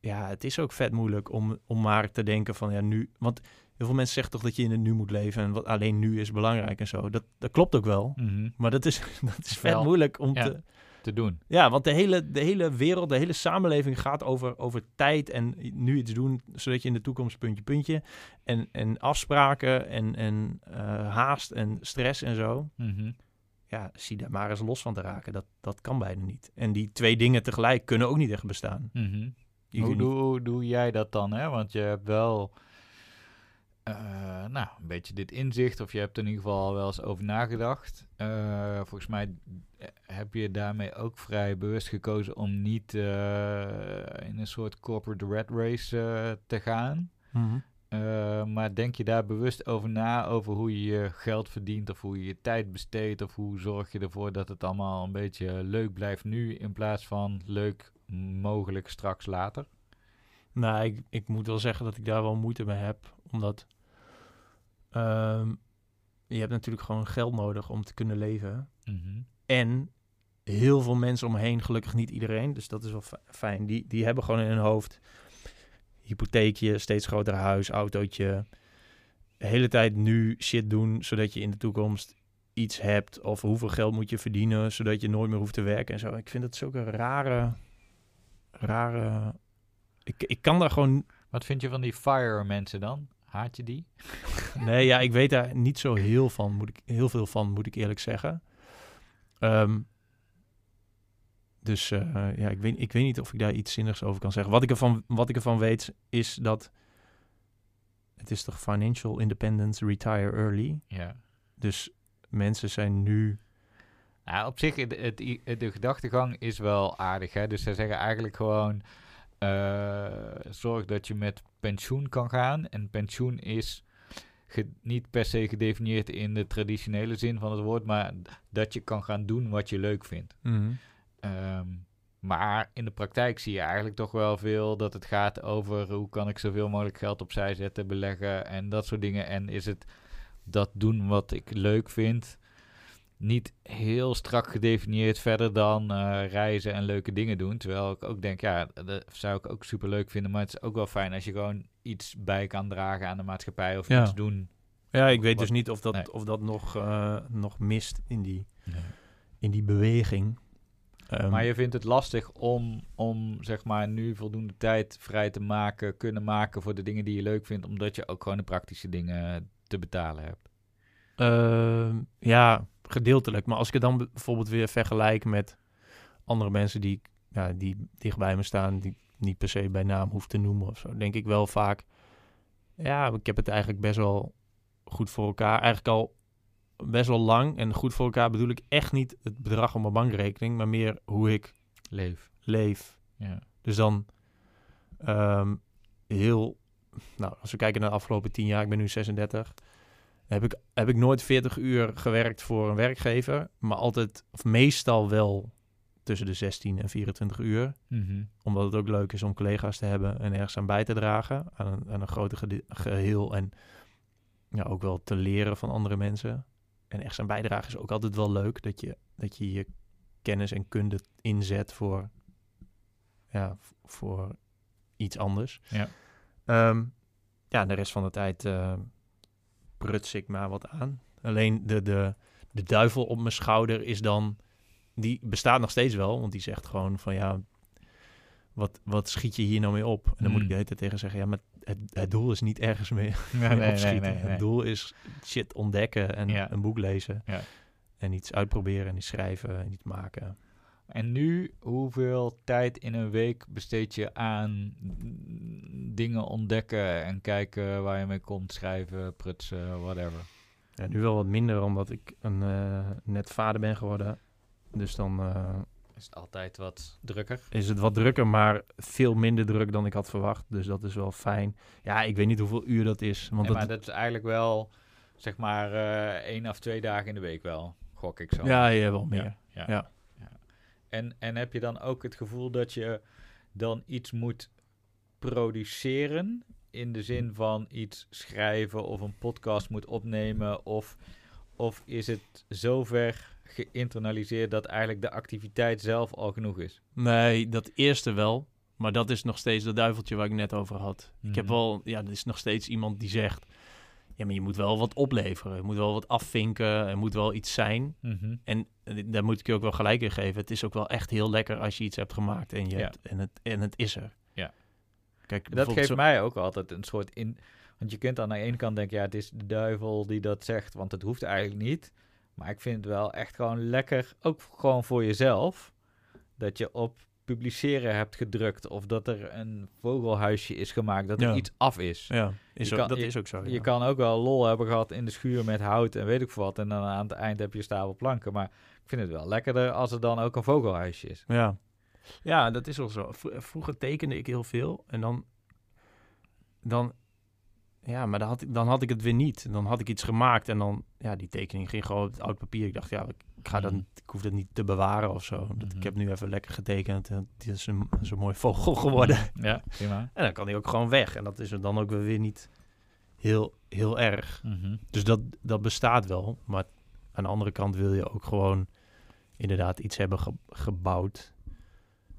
ja, het is ook vet moeilijk om, om maar te denken van ja, nu... Want heel veel mensen zeggen toch dat je in het nu moet leven en wat alleen nu is belangrijk en zo. Dat, dat klopt ook wel. Mhm. Maar dat is, [laughs] dat is vet Wel, moeilijk om ja. te... Te doen. Ja, want de hele, de hele wereld, de hele samenleving gaat over, over tijd en nu iets doen, zodat je in de toekomst puntje, puntje. En, en afspraken en, en eh, haast en stress en zo. Mhm. Ja, zie daar maar eens los van te raken. Dat, dat kan bijna niet. En die twee dingen tegelijk kunnen ook niet echt bestaan. Mhm. Hoe doe, doe jij dat dan? Hè? Want je hebt wel eh, nou, een beetje dit inzicht, of je hebt er in ieder geval al wel eens over nagedacht. Eh, volgens mij eh, heb je daarmee ook vrij bewust gekozen om niet in een soort corporate red race te gaan. Mhm. Maar denk je daar bewust over na, over hoe je je geld verdient, of hoe je je tijd besteedt, of hoe zorg je ervoor dat het allemaal een beetje leuk blijft nu, in plaats van leuk mogelijk straks later? Nou, ik, ik moet wel zeggen dat ik daar wel moeite mee heb. Omdat ehm, je hebt natuurlijk gewoon geld nodig om te kunnen leven. Mhm. En heel veel mensen omheen, gelukkig niet iedereen, dus dat is wel fi- fijn. Die, die hebben gewoon in hun hoofd hypotheekje, steeds groter huis, autootje. De hele tijd nu shit doen, zodat je in de toekomst iets hebt. Of hoeveel geld moet je verdienen, zodat je nooit meer hoeft te werken en zo. Ik vind dat zulke rare, rare... Ik, ik kan daar gewoon... Wat vind je van die fire mensen dan? Haat je die? [laughs] Nee, ja, ik weet daar niet zo heel, van, moet ik, heel veel van, moet ik eerlijk zeggen. Ehm, dus eh, ja, ik weet, ik weet niet of ik daar iets zinnigs over kan zeggen. Wat ik, ervan, wat ik ervan weet is dat... Het is toch financial independence, retire early. Ja. Dus mensen zijn nu... Nou, op zich, het, de gedachtegang is wel aardig. Hè? Dus zij zeggen eigenlijk gewoon... eh, zorg dat je met pensioen kan gaan. En pensioen is niet per se gedefinieerd in de traditionele zin van het woord... maar dat je kan gaan doen wat je leuk vindt. Ehm, maar in de praktijk zie je eigenlijk toch wel veel dat het gaat over hoe kan ik zoveel mogelijk geld opzij zetten, beleggen en dat soort dingen. En is het dat doen wat ik leuk vind, niet heel strak gedefinieerd verder dan eh, reizen en leuke dingen doen. Terwijl ik ook denk, ja, dat zou ik ook super leuk vinden. Maar het is ook wel fijn als je gewoon iets bij kan dragen aan de maatschappij of Ja. iets doen. Ja, ik weet Wat- dus niet of dat, nee. of dat nog, eh, nog mist in die, in die beweging. Ehm, Maar je vindt het lastig om, om zeg maar nu voldoende tijd vrij te maken, kunnen maken voor de dingen die je leuk vindt, omdat je ook gewoon de praktische dingen te betalen hebt. Ehm, ja, gedeeltelijk. Maar als ik het dan bijvoorbeeld weer vergelijk met andere mensen die, ja, die dicht bij me staan, die ik niet per se bij naam hoef te noemen of zo, denk ik wel vaak, ja, ik heb het eigenlijk best wel goed voor elkaar. Eigenlijk al best wel lang. En goed voor elkaar bedoel ik echt niet het bedrag op mijn bankrekening, maar meer hoe ik Leef. leef. Ja. Dus dan ehm, heel, nou, als we kijken naar de afgelopen tien jaar, ik ben nu 36, heb ik, heb ik nooit 40 uur gewerkt voor een werkgever, maar altijd, of meestal wel tussen de 16 en 24 uur. Mhm. Omdat het ook leuk is om collega's te hebben en ergens aan bij te dragen, aan een, aan een groter geheel en ja, ook wel te leren van andere mensen. En ergens aan bijdragen is ook altijd wel leuk, dat je dat je, je kennis en kunde inzet voor, ja, voor iets anders. Ja. Ehm, ja, de rest van de tijd eh, pruts ik maar wat aan. Alleen de, de, de duivel op mijn schouder is dan... Die bestaat nog steeds wel, want die zegt gewoon van ja... wat, wat schiet je hier nou mee op? En dan moet ik Mm. de hele tijd tegen zeggen, ja, maar het, het doel is niet ergens mee, [laughs] Nee, mee nee, nee, opschieten. nee, nee. Het doel is shit ontdekken en Ja. een boek lezen. Ja. En iets uitproberen en iets schrijven en iets maken. En nu, hoeveel tijd in een week besteed je aan dingen ontdekken en kijken waar je mee komt, schrijven, prutsen, whatever? Ja, nu wel wat minder, omdat ik een, eh, net vader ben geworden. Dus dan eh, Is het altijd wat drukker? is het wat drukker, maar veel minder druk dan ik had verwacht. Dus dat is wel fijn. Ja, ik weet niet hoeveel uur dat is. Want Nee, dat, maar dat is eigenlijk wel, zeg maar, eh één of twee dagen in de week wel, gok ik zo. ja, ja, wel meer. Ja. Ja. Ja. En, en heb je dan ook het gevoel dat je dan iets moet produceren? In de zin van iets schrijven of een podcast moet opnemen? Of, of is het zover geïnternaliseerd dat eigenlijk de activiteit zelf al genoeg is? Nee, dat eerste wel. Maar dat is nog steeds dat duiveltje waar ik net over had. Ik heb Mhm. wel, ja, er is nog steeds iemand die zegt... Ja, maar je moet wel wat opleveren. Je moet wel wat afvinken. Er moet wel iets zijn. Mhm. En daar moet ik je ook wel gelijk in geven. Het is ook wel echt heel lekker als je iets hebt gemaakt en, je Ja. hebt, en, het, en het is er. Ja. Kijk, Dat geeft zo- mij ook altijd een soort in. Want je kunt aan de ene kant denken, ja, het is de duivel die dat zegt, want het hoeft eigenlijk niet. Maar ik vind het wel echt gewoon lekker, ook gewoon voor jezelf, dat je op publiceren hebt gedrukt of dat er een vogelhuisje is gemaakt, dat er Ja. iets af is. Ja, is Je ook, kan- dat je- is ook zo. Je kan ook wel lol hebben gehad in de schuur met hout en weet ik veel wat. En dan aan het eind heb je stapel planken. Maar ik vind het wel lekkerder als er dan ook een vogelhuisje is. Ja. ja, dat is wel zo. Vro- Vroeger tekende ik heel veel en dan... dan ja, maar dan had, ik, dan had ik het weer niet. Dan had ik iets gemaakt en dan... Ja, die tekening ging gewoon op het oud papier. Ik dacht, ja, ik, ik ga dat, Mhm. ik hoef dat niet te bewaren of zo. Dat. Ik heb nu even lekker getekend en het is een, zo'n mooi vogel geworden. Ja, prima. [laughs] En dan kan hij ook gewoon weg. En dat is er dan ook weer niet heel, heel erg. Mhm. Dus dat, dat bestaat wel. Maar aan de andere kant wil je ook gewoon inderdaad iets hebben ge- gebouwd,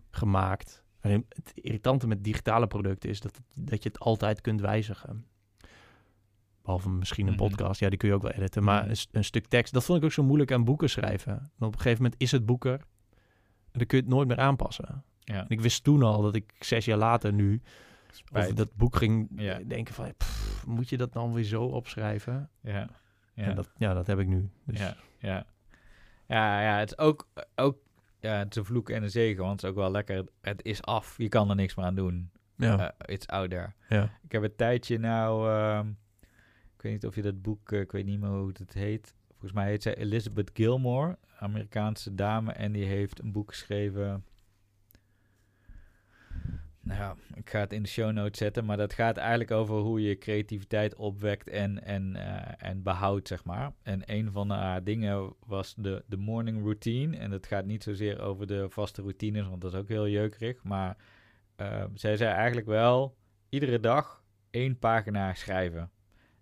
gemaakt. Het irritante met digitale producten is dat, dat je het altijd kunt wijzigen. Behalve misschien een Mhm. podcast, ja, die kun je ook wel editen. Maar Mhm. een, st- een stuk tekst, dat vond ik ook zo moeilijk aan boeken schrijven. Dan op een gegeven moment is het boek er. En dan kun je het nooit meer aanpassen. Ja, En ik wist toen al dat ik zes jaar later nu over dat boek ging Ja. denken van... pff, moet je dat dan weer zo opschrijven? Ja. Ja. En dat, ja, dat heb ik nu. Dus, Ja, ja. Ja, ja, het is ook, ook ja, het is een vloek en een zegen, want het is ook wel lekker. Het is af, je kan er niks meer aan doen. ja, Eh, it's out there. ja. Ik heb een tijdje nou, ehm, ik weet niet of je dat boek, eh, ik weet niet meer hoe het heet. Volgens mij heet zij Elizabeth Gilmore, Amerikaanse dame, en die heeft een boek geschreven. Nou ja, ik ga het in de show notes zetten, maar dat gaat eigenlijk over hoe je creativiteit opwekt en, en, eh, en behoudt, zeg maar. En een van haar dingen was de, de morning routine. En dat gaat niet zozeer over de vaste routines, want dat is ook heel jeukerig. Maar eh, zij zei eigenlijk wel, iedere dag één pagina schrijven.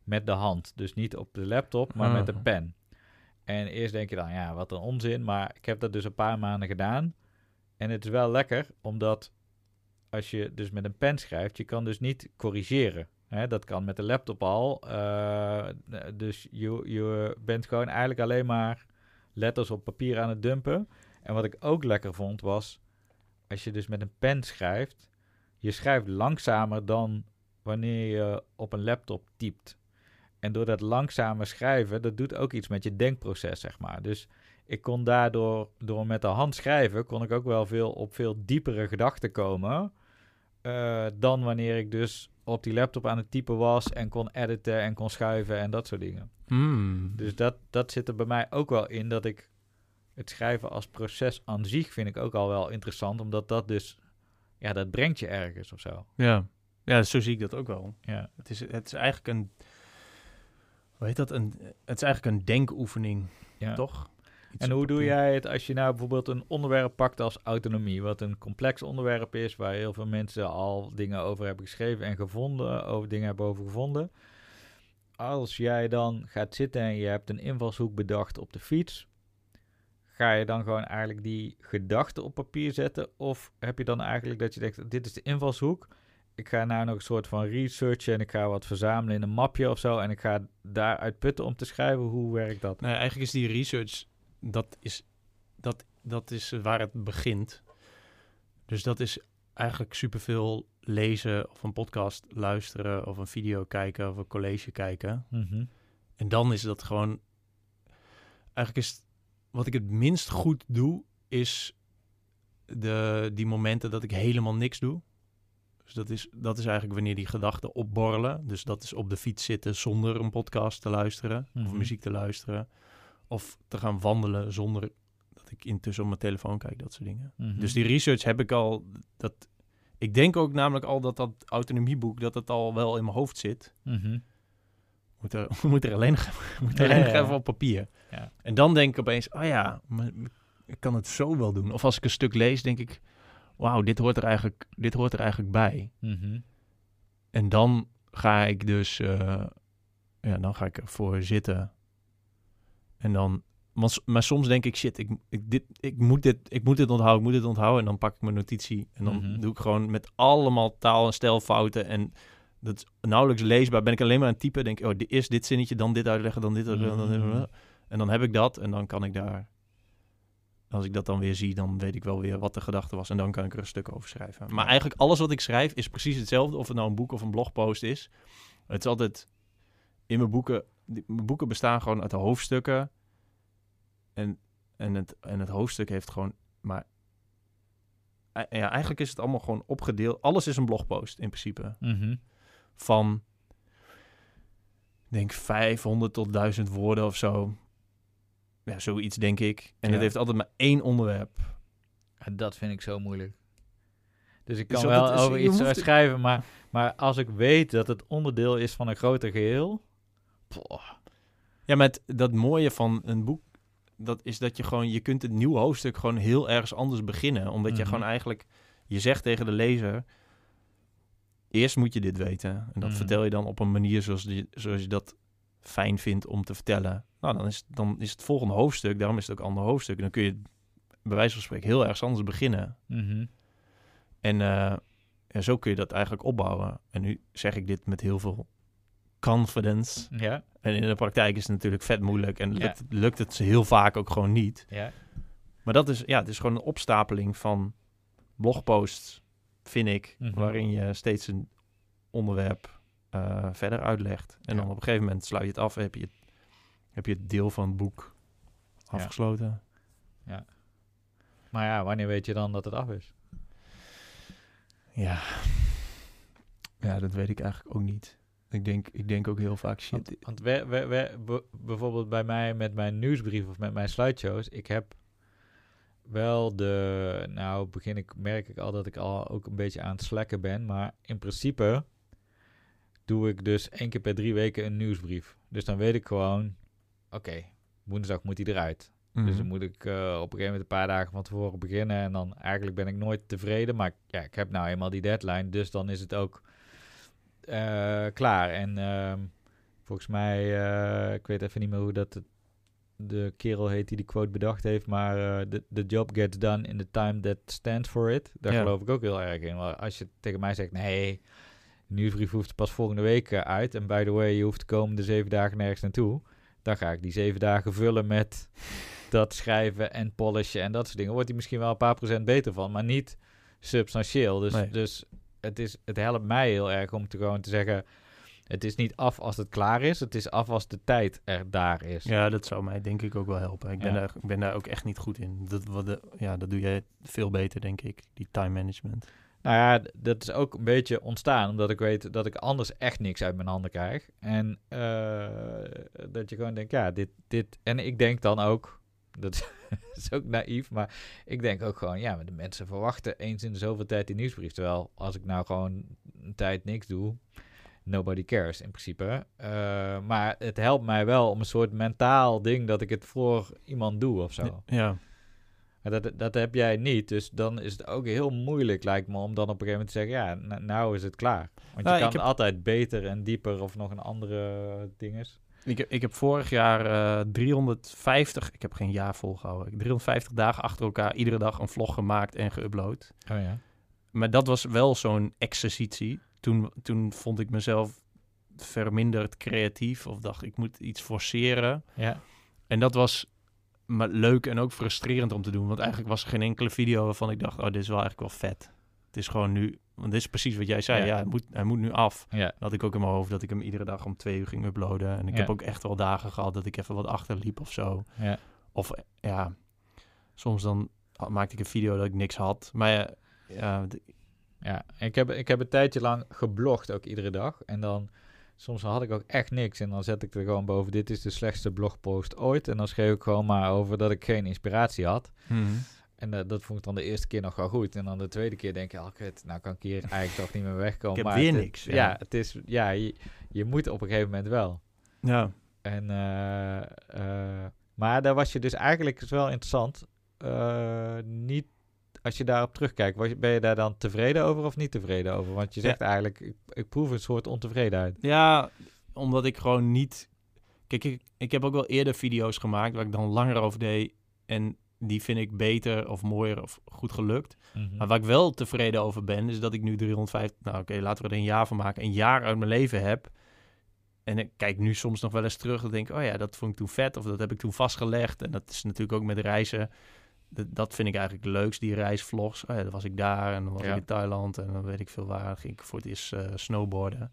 Met de hand. Dus niet op de laptop, maar met de Ah. pen. En eerst denk je dan, ja, wat een onzin. Maar ik heb dat dus een paar maanden gedaan. En het is wel lekker, omdat als je dus met een pen schrijft, je kan dus niet corrigeren. Hè, dat kan met de laptop al. eh, dus je, je bent gewoon eigenlijk alleen maar letters op papier aan het dumpen. En wat ik ook lekker vond was, als je dus met een pen schrijft, je schrijft langzamer dan wanneer je op een laptop typt. En door dat langzamer schrijven, dat doet ook iets met je denkproces, zeg maar. Dus ik kon daardoor, door met de hand schrijven, kon ik ook wel veel op veel diepere gedachten komen. Eh, dan wanneer ik dus op die laptop aan het typen was en kon editen en kon schuiven en dat soort dingen. Hmm. Dus dat, dat zit er bij mij ook wel in, dat ik het schrijven als proces aan zich vind ik ook al wel interessant, omdat dat dus, ja, dat brengt je ergens of zo. ja. ja, zo zie ik dat ook wel. Ja, Het is, het is eigenlijk een... Hoe heet dat? Een, het is eigenlijk een denkoefening, ja. toch? En hoe doe jij het als je nou bijvoorbeeld een onderwerp pakt als autonomie, wat een complex onderwerp is, waar heel veel mensen al dingen over hebben geschreven en gevonden, over dingen hebben over gevonden. Als jij dan gaat zitten en je hebt een invalshoek bedacht op de fiets, ga je dan gewoon eigenlijk die gedachten op papier zetten? Of heb je dan eigenlijk dat je denkt, dit is de invalshoek, ik ga nou nog een soort van researchen en ik ga wat verzamelen in een mapje of zo en ik ga daaruit putten om te schrijven, hoe werkt dat? Nee, eigenlijk is die research, dat is, dat, dat is waar het begint. Dus dat is eigenlijk superveel lezen of een podcast luisteren of een video kijken of een college kijken. Mhm. En dan is dat gewoon. Eigenlijk is wat ik het minst goed doe, is de, die momenten dat ik helemaal niks doe. Dus dat is, dat is eigenlijk wanneer die gedachten opborrelen. Dus dat is op de fiets zitten zonder een podcast te luisteren of Mhm. muziek te luisteren. Of te gaan wandelen zonder dat ik intussen op mijn telefoon kijk, dat soort dingen. Mhm. Dus die research heb ik al. Dat, ik denk ook namelijk al dat dat autonomieboek, dat het al wel in mijn hoofd zit. Mhm. Moet er, [laughs] moet er alleen nog, [laughs] moet er alleen ja, nog ja. even op papier. Ja. En dan denk ik opeens, oh ja, maar ik kan het zo wel doen. Of als ik een stuk lees, denk ik, wauw, dit hoort er eigenlijk, dit hoort er eigenlijk bij. Mhm. En dan ga ik dus, eh, ja, dan ga ik ervoor zitten. En dan, maar, soms denk ik, shit, ik, ik, dit, ik, moet dit, ik moet dit onthouden, ik moet dit onthouden. En dan pak ik mijn notitie en dan Mhm. doe ik gewoon met allemaal taal- en stijlfouten. En dat is nauwelijks leesbaar. Ben ik alleen maar aan het typen, denk ik, oh, di- eerst dit zinnetje, dan dit uitleggen, dan dit uitleggen, dan dit Mhm. En dan heb ik dat en dan kan ik daar... Als ik dat dan weer zie, dan weet ik wel weer wat de gedachte was. En dan kan ik er een stuk over schrijven. Maar eigenlijk alles wat ik schrijf is precies hetzelfde. Of het nou een boek of een blogpost is. Het is altijd... In mijn boeken... die- boeken bestaan gewoon uit de hoofdstukken. En, en, het, en het hoofdstuk heeft gewoon... Maar e- ja, eigenlijk is het allemaal gewoon opgedeeld. Alles is een blogpost in principe. Mhm. Van... Denk 500 tot 1000 woorden of zo. Ja, zoiets denk ik. En Ja. het heeft altijd maar één onderwerp. Dat vind ik zo moeilijk. Dus ik kan wel is- over iets schrijven, maar, maar als ik weet dat het onderdeel is van een groter geheel... Ja, met dat mooie van een boek, dat is dat je gewoon, je kunt het nieuwe hoofdstuk gewoon heel ergens anders beginnen. Omdat je Mhm. gewoon eigenlijk, je zegt tegen de lezer, eerst moet je dit weten. En dat Mhm. vertel je dan op een manier zoals, die, zoals je dat fijn vindt om te vertellen. Nou, dan is, dan is het volgende hoofdstuk, daarom is het ook een ander hoofdstuk. En dan kun je bij wijze van spreken heel ergens anders beginnen. Mhm. En ja, zo kun je dat eigenlijk opbouwen. En nu zeg ik dit met heel veel confidence. Ja, En in de praktijk is het natuurlijk vet moeilijk en Ja. lukt, lukt het heel vaak ook gewoon niet. ja. Maar dat is, ja, het is gewoon een opstapeling van blogposts, vind ik, Mhm. waarin je steeds een onderwerp eh, verder uitlegt. En Ja. dan op een gegeven moment sluit je het af, heb je het, heb je het deel van het boek Ja. afgesloten. Maar ja, wanneer weet je dan dat het af is? Ja. ja, dat weet ik eigenlijk ook niet. Ik denk, ik denk ook heel vaak, shit, Want, want we, we, we, be- bijvoorbeeld bij mij met mijn nieuwsbrief of met mijn slideshows, ik heb wel de, nou begin ik, merk ik al dat ik al ook een beetje aan het slacken ben, maar in principe doe ik dus één keer per drie weken een nieuwsbrief. Dus dan weet ik gewoon, oké, woensdag moet hij eruit. Dus Mhm. dan moet ik eh, op een gegeven moment een paar dagen van tevoren beginnen. En dan eigenlijk ben ik nooit tevreden. Maar ja, ik heb nou eenmaal die deadline. Dus dan is het ook eh, klaar. En ehm, volgens mij, eh, ik weet even niet meer hoe dat het- de kerel heet die die quote bedacht heeft. Maar eh, the, the job gets done in the time that stands for it. Daar Ja. geloof ik ook heel erg in. Maar als je tegen mij zegt, nee, de nieuwsbrief hoeft pas volgende week uit. En by the way, je hoeft de komende zeven dagen nergens naartoe. Dan ga ik die zeven dagen vullen met [laughs] dat schrijven en polishen en dat soort dingen. Wordt hij misschien wel een paar procent beter van, maar niet substantieel. Dus, Nee. dus het, is, het helpt mij heel erg om te gewoon te zeggen... Het is niet af als het klaar is. Het is af als de tijd er daar is. Ja, dat zou mij denk ik ook wel helpen. Ik ben, Ja. daar, ik ben daar ook echt niet goed in. Dat, wat de, ja, dat doe jij veel beter, denk ik. Die time management. Nou ja, dat is ook een beetje ontstaan omdat ik weet dat ik anders echt niks uit mijn handen krijg. En eh, dat je gewoon denkt, ja, dit, dit. En ik denk dan ook, dat [laughs] is ook naïef, maar ik denk ook gewoon, ja, maar de mensen verwachten eens in de zoveel tijd die nieuwsbrief. Terwijl als ik nou gewoon een tijd niks doe, nobody cares in principe. Eh, maar het helpt mij wel om een soort mentaal ding dat ik het voor iemand doe of zo. Ja, dat, dat heb jij niet, dus dan is het ook heel moeilijk, lijkt me, om dan op een gegeven moment te zeggen, ja, nou is het klaar. Want Nou, je kan heb- altijd beter en dieper of nog een andere dinges. Ik, heb- ik heb vorig jaar eh 350, ik heb geen jaar volgehouden, ik heb 350 dagen achter elkaar iedere dag een vlog gemaakt en geüpload. Oh ja. Maar dat was wel zo'n exercitie. Toen, toen vond ik mezelf verminderd creatief of dacht ik moet iets forceren. Ja. En dat was maar leuk en ook frustrerend om te doen. Want eigenlijk was er geen enkele video waarvan ik dacht, oh, dit is wel eigenlijk wel vet. Het is gewoon nu, want dit is precies wat jij zei. Ja. Ja, hij, moet, hij moet nu af. Ja, Dat had ik ook in mijn hoofd dat ik hem iedere dag om twee uur ging uploaden. En ik Ja. heb ook echt wel dagen gehad dat ik even wat achterliep of zo. ja. Of ja, soms dan maakte ik een video dat ik niks had. Maar ja, ja, ik heb, ik heb een tijdje lang geblogd ook iedere dag. En dan, soms had ik ook echt niks. En dan zet ik er gewoon boven, dit is de slechtste blogpost ooit. En dan schreef ik gewoon maar over dat ik geen inspiratie had. En eh, dat vond ik dan de eerste keer nog wel goed. En dan de tweede keer denk ik, oh kut, nou kan ik hier [laughs] eigenlijk toch niet meer wegkomen. Ik heb maar weer het- niks, Ja, ja. het is, ja je, je moet op een gegeven moment wel. ja. En, eh, eh, maar daar was je dus eigenlijk, is wel interessant, niet, als je daarop terugkijkt, was je, ben je daar dan tevreden over of niet tevreden over? Want je Ja. zegt eigenlijk, ik, ik proef een soort ontevredenheid. Ja, omdat ik gewoon niet... Kijk, ik, ik heb ook wel eerder video's gemaakt waar ik dan langer over deed. En die vind ik beter of mooier of goed gelukt. Mhm. Maar waar ik wel tevreden over ben, is dat ik nu 350... Nou oké, laten we er een jaar van maken. Een jaar uit mijn leven heb. En ik kijk nu soms nog wel eens terug en denk. Oh ja, dat vond ik toen vet of dat heb ik toen vastgelegd. En dat is natuurlijk ook met reizen. Dat, dat vind ik eigenlijk het leukst, die reisvlogs. Oh ja, dan was ik daar en dan was Ja. ik in Thailand. En dan weet ik veel waar. ging ik voor het eerst eh, snowboarden.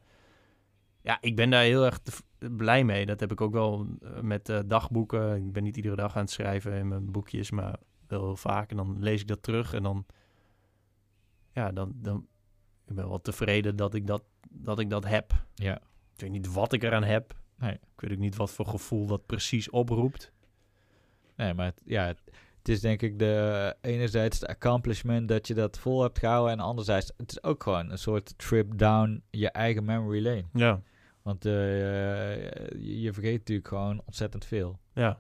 Ja, ik ben daar heel erg blij mee. Dat heb ik ook wel eh, met eh, dagboeken. Ik ben niet iedere dag aan het schrijven in mijn boekjes, maar wel heel vaak. En dan lees ik dat terug en dan... Ja, dan... dan ik ben wel tevreden dat ik dat, dat ik dat heb. Ja, Ik weet niet wat ik eraan heb. Nee. Ik weet ook niet wat voor gevoel dat precies oproept. nee, maar het, ja, het, is denk ik de enerzijds de accomplishment dat je dat vol hebt gehouden. En anderzijds, het is ook gewoon een soort trip down je eigen memory lane. Ja, Want eh, je, je vergeet natuurlijk gewoon ontzettend veel. ja.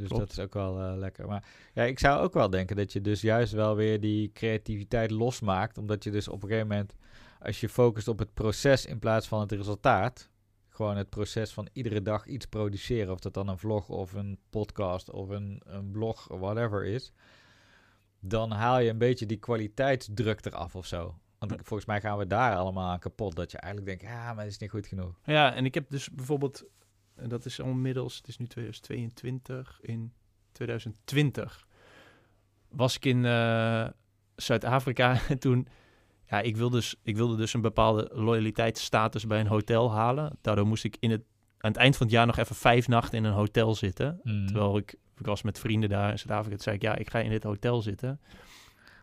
Dus Klopt. dat is ook wel eh, lekker. Maar ja, ik zou ook wel denken dat je dus juist wel weer die creativiteit losmaakt. Omdat je dus op een gegeven moment, als je focust op het proces in plaats van het resultaat. Gewoon het proces van iedere dag iets produceren. Of dat dan een vlog of een podcast of een, een blog of whatever is. Dan haal je een beetje die kwaliteitsdruk eraf of zo. Want volgens mij gaan we daar allemaal aan kapot. Dat je eigenlijk denkt, ja, maar het is niet goed genoeg. Ja, en ik heb dus bijvoorbeeld, en dat is al inmiddels, het is nu 2022, in 2020 was ik in eh, Zuid-Afrika [laughs] en toen, ja, ik wilde, dus, ik wilde dus een bepaalde loyaliteitsstatus bij een hotel halen. Daardoor moest ik in het, aan het eind van het jaar nog even vijf nachten in een hotel zitten. Mm. Terwijl ik, ik was met vrienden daar in Zuid-Afrika, toen zei ik, ja, ik ga in dit hotel zitten.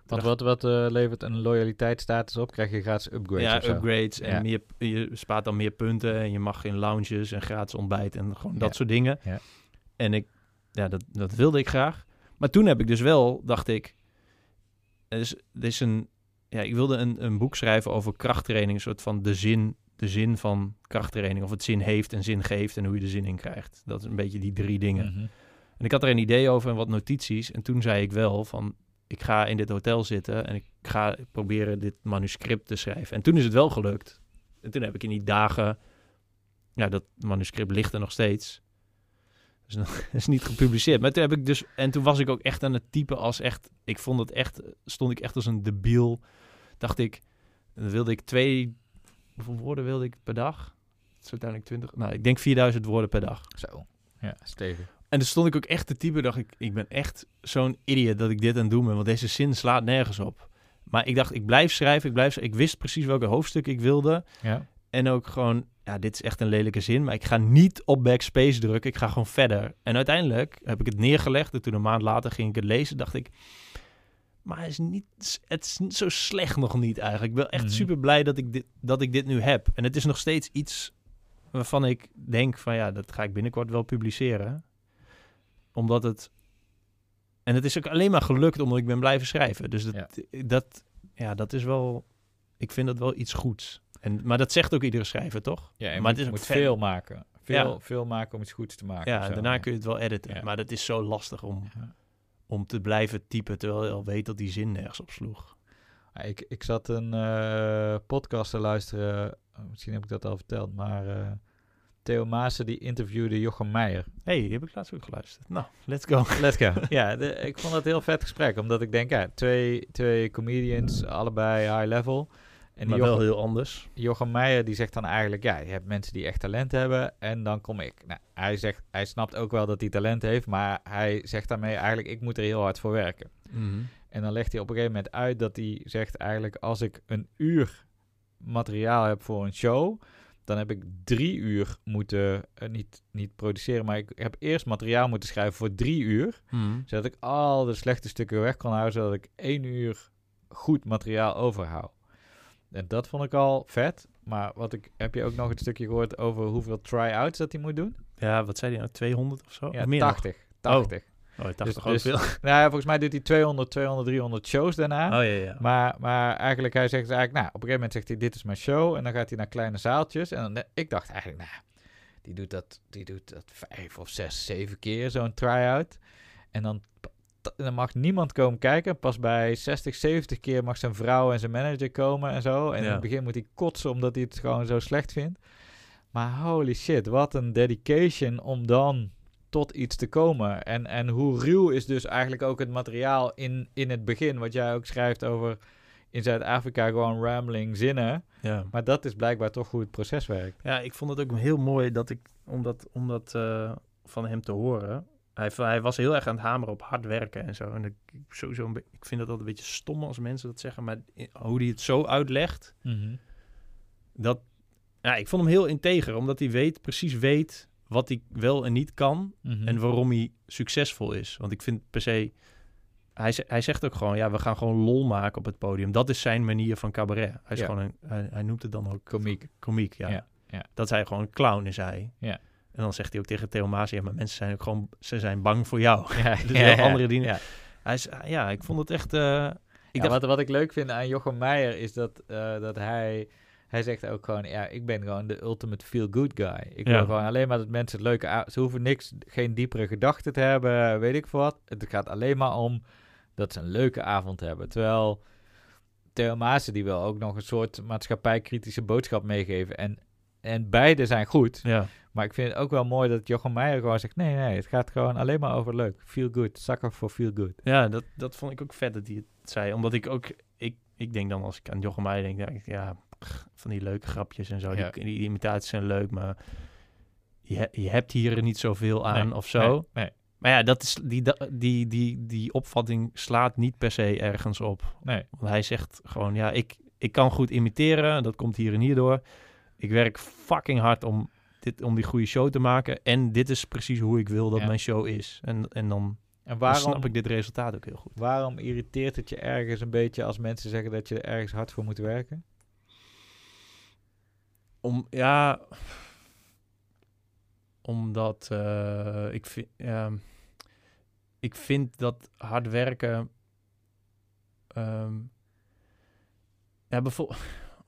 Want wat, wat eh, levert een loyaliteitsstatus op? Krijg je gratis upgrades ja, upgrades en Ja. meer, je spaart dan meer punten en je mag in lounges en gratis ontbijt en gewoon dat Ja. soort dingen. Ja. En ik, ja, dat, dat wilde ik graag. Maar toen heb ik dus wel, dacht ik, er is, er is een, ja, ik wilde een, een boek schrijven over krachttraining, een soort van de zin, de zin van krachttraining, of het zin heeft en zin geeft en hoe je de zin in krijgt. Dat is een beetje die drie dingen. Mhm. En ik had er een idee over en wat notities. En toen zei ik wel van, ik ga in dit hotel zitten en ik ga proberen dit manuscript te schrijven. En toen is het wel gelukt. En toen heb ik in die dagen, ja, dat manuscript ligt er nog steeds. Dus nog, [laughs] is niet gepubliceerd. Maar toen heb ik dus, en toen was ik ook echt aan het typen als echt, ik vond het echt, stond ik echt als een debiel. Dacht ik, dan wilde ik twee, hoeveel woorden wilde ik per dag? Is uiteindelijk 20, nou, ik denk 4000 woorden per dag. Zo. Ja, stevig. En toen stond ik ook echt te typen, dacht ik, ik ben echt zo'n idiot dat ik dit aan het doen ben, want deze zin slaat nergens op. Maar ik dacht, ik blijf schrijven, ik blijf schrijven. Ik wist precies welke hoofdstuk ik wilde. Ja. En ook gewoon, ja, dit is echt een lelijke zin, maar ik ga niet op backspace drukken, ik ga gewoon verder. En uiteindelijk heb ik het neergelegd en toen een maand later ging ik het lezen, dacht ik, maar het is, niet, het is niet zo slecht nog niet eigenlijk. Ik ben echt Mhm. super blij dat ik, dit, dat ik dit nu heb. En het is nog steeds iets waarvan ik denk van, ja, dat ga ik binnenkort wel publiceren omdat het. En het is ook alleen maar gelukt omdat ik ben blijven schrijven. Dus dat, Ja. dat, ja, dat is wel. Ik vind dat wel iets goeds. En, maar dat zegt ook iedere schrijver, toch? Ja, maar moet, het is ook moet veel maken. Veel, Ja. veel maken om iets goeds te maken. Ja, en daarna Ja. kun je het wel editen. Ja. Maar dat is zo lastig om, om te blijven typen terwijl je al weet dat die zin nergens op sloeg. Ik, ik zat een eh, podcast te luisteren. Misschien heb ik dat al verteld. Maar eh, Theo Maassen die interviewde Jochem Meijer. hey, die heb ik laatst ook geluisterd. Nou, let's go. [laughs] Let's go. [laughs] ja, de- ik vond dat een heel vet gesprek. Omdat ik denk, ja, twee, twee comedians, allebei high level. En maar Jochem, wel heel anders. Jochem Meijer die zegt dan eigenlijk, ja, je hebt mensen die echt talent hebben. En dan kom ik. Nou, hij, zegt, hij snapt ook wel dat hij talent heeft. Maar hij zegt daarmee eigenlijk, ik moet er heel hard voor werken. En dan legt hij op een gegeven moment uit dat hij zegt eigenlijk als ik een uur materiaal heb voor een show, dan heb ik drie uur moeten, eh, niet, niet produceren, maar ik heb eerst materiaal moeten schrijven voor drie uur. Mhm. Zodat ik al de slechte stukken weg kon houden, zodat ik één uur goed materiaal overhoud. En dat vond ik al vet. Maar wat ik, heb je ook nog het stukje gehoord over hoeveel try-outs dat hij moet doen? Ja, wat zei hij nou? 200 of zo? Ja, Of meer nog? 80. 80. Oh, Dus- ook dus- veel? [laughs] Nou ja, volgens mij doet hij 200, 200, 300 shows daarna. Oh ja, ja. Maar, maar eigenlijk, hij zegt dus eigenlijk, nou, op een gegeven moment zegt hij, dit is mijn show. En dan gaat hij naar kleine zaaltjes. En dan, ik dacht eigenlijk, nou, die doet dat, die doet dat vijf of zes, zeven keer, zo'n try-out. En dan, dan mag niemand komen kijken. Pas bij 60, 70 keer mag zijn vrouw en zijn manager komen en zo. En in het begin moet hij kotsen, omdat hij het gewoon zo slecht vindt. Maar holy shit, wat een dedication om dan tot iets te komen. En, en hoe ruw is dus eigenlijk ook het materiaal in, in het begin. Wat jij ook schrijft over in Zuid-Afrika gewoon rambling zinnen. ja. Maar dat is blijkbaar toch hoe het proces werkt. Ja, ik vond het ook heel mooi dat ik, om dat, om dat eh, van hem te horen. Hij, hij was heel erg aan het hameren op hard werken en zo. En ik, sowieso een ik vind dat altijd een beetje stom als mensen dat zeggen. Maar hoe hij het zo uitlegt, dat... Ja, ik vond hem heel integer, omdat hij weet, precies weet wat hij wel en niet kan. Mhm. En waarom hij succesvol is. Want ik vind per se... Hij, hij zegt ook gewoon, ja, we gaan gewoon lol maken op het podium. Dat is zijn manier van cabaret. Hij, is Ja. gewoon een, hij, hij noemt het dan ook Komiek. komiek, ja. Ja, ja. Dat hij gewoon een clown is hij. Ja. En dan zegt hij ook tegen Theo Maas, ja, maar mensen zijn ook gewoon, ze zijn bang voor jou. Ja, [laughs] Dus heel andere dingen. Ja. Hij is, ja, ik vond het echt, eh, ik Ja, dacht, wat, wat ik leuk vind aan Jochem Meijer is dat, eh, dat hij... Hij zegt ook gewoon, ja, ik ben gewoon de ultimate feel-good guy. Ik Ja. wil gewoon alleen maar dat mensen het leuke... Ze hoeven niks, geen diepere gedachten te hebben, weet ik wat. Het gaat alleen maar om dat ze een leuke avond hebben. Terwijl Theo Maassen, die wil ook nog een soort maatschappijkritische boodschap meegeven. En, en beide zijn goed. ja, Maar ik vind het ook wel mooi dat Jochem Meijer gewoon zegt... Nee, nee, het gaat gewoon alleen maar over leuk. Feel good. Zakker voor feel good. ja dat, dat vond ik ook vet dat hij het zei. Omdat ik ook, ik, ik denk dan als ik aan Jochem Meijer denk, ja, pff, van die leuke grapjes en zo. Ja. Die, die imitaties zijn leuk, maar je, je hebt hier niet zoveel aan Nee, of zo. Nee, nee, Maar ja, dat is, die, die, die, die opvatting slaat niet per se ergens op. nee. Want hij zegt gewoon, ja, ik, ik kan goed imiteren. Dat komt hier en hier door. Ik werk fucking hard om, dit, om die goede show te maken. En dit is precies hoe ik wil dat Ja. mijn show is. En, en dan, En dan waarom, snap ik dit resultaat ook heel goed. waarom irriteert het je ergens een beetje... als mensen zeggen dat je er ergens hard voor moet werken? Om, ja, omdat eh, ik, vind, ja, ik vind dat hard werken... ehm, ja, bijvoorbeeld...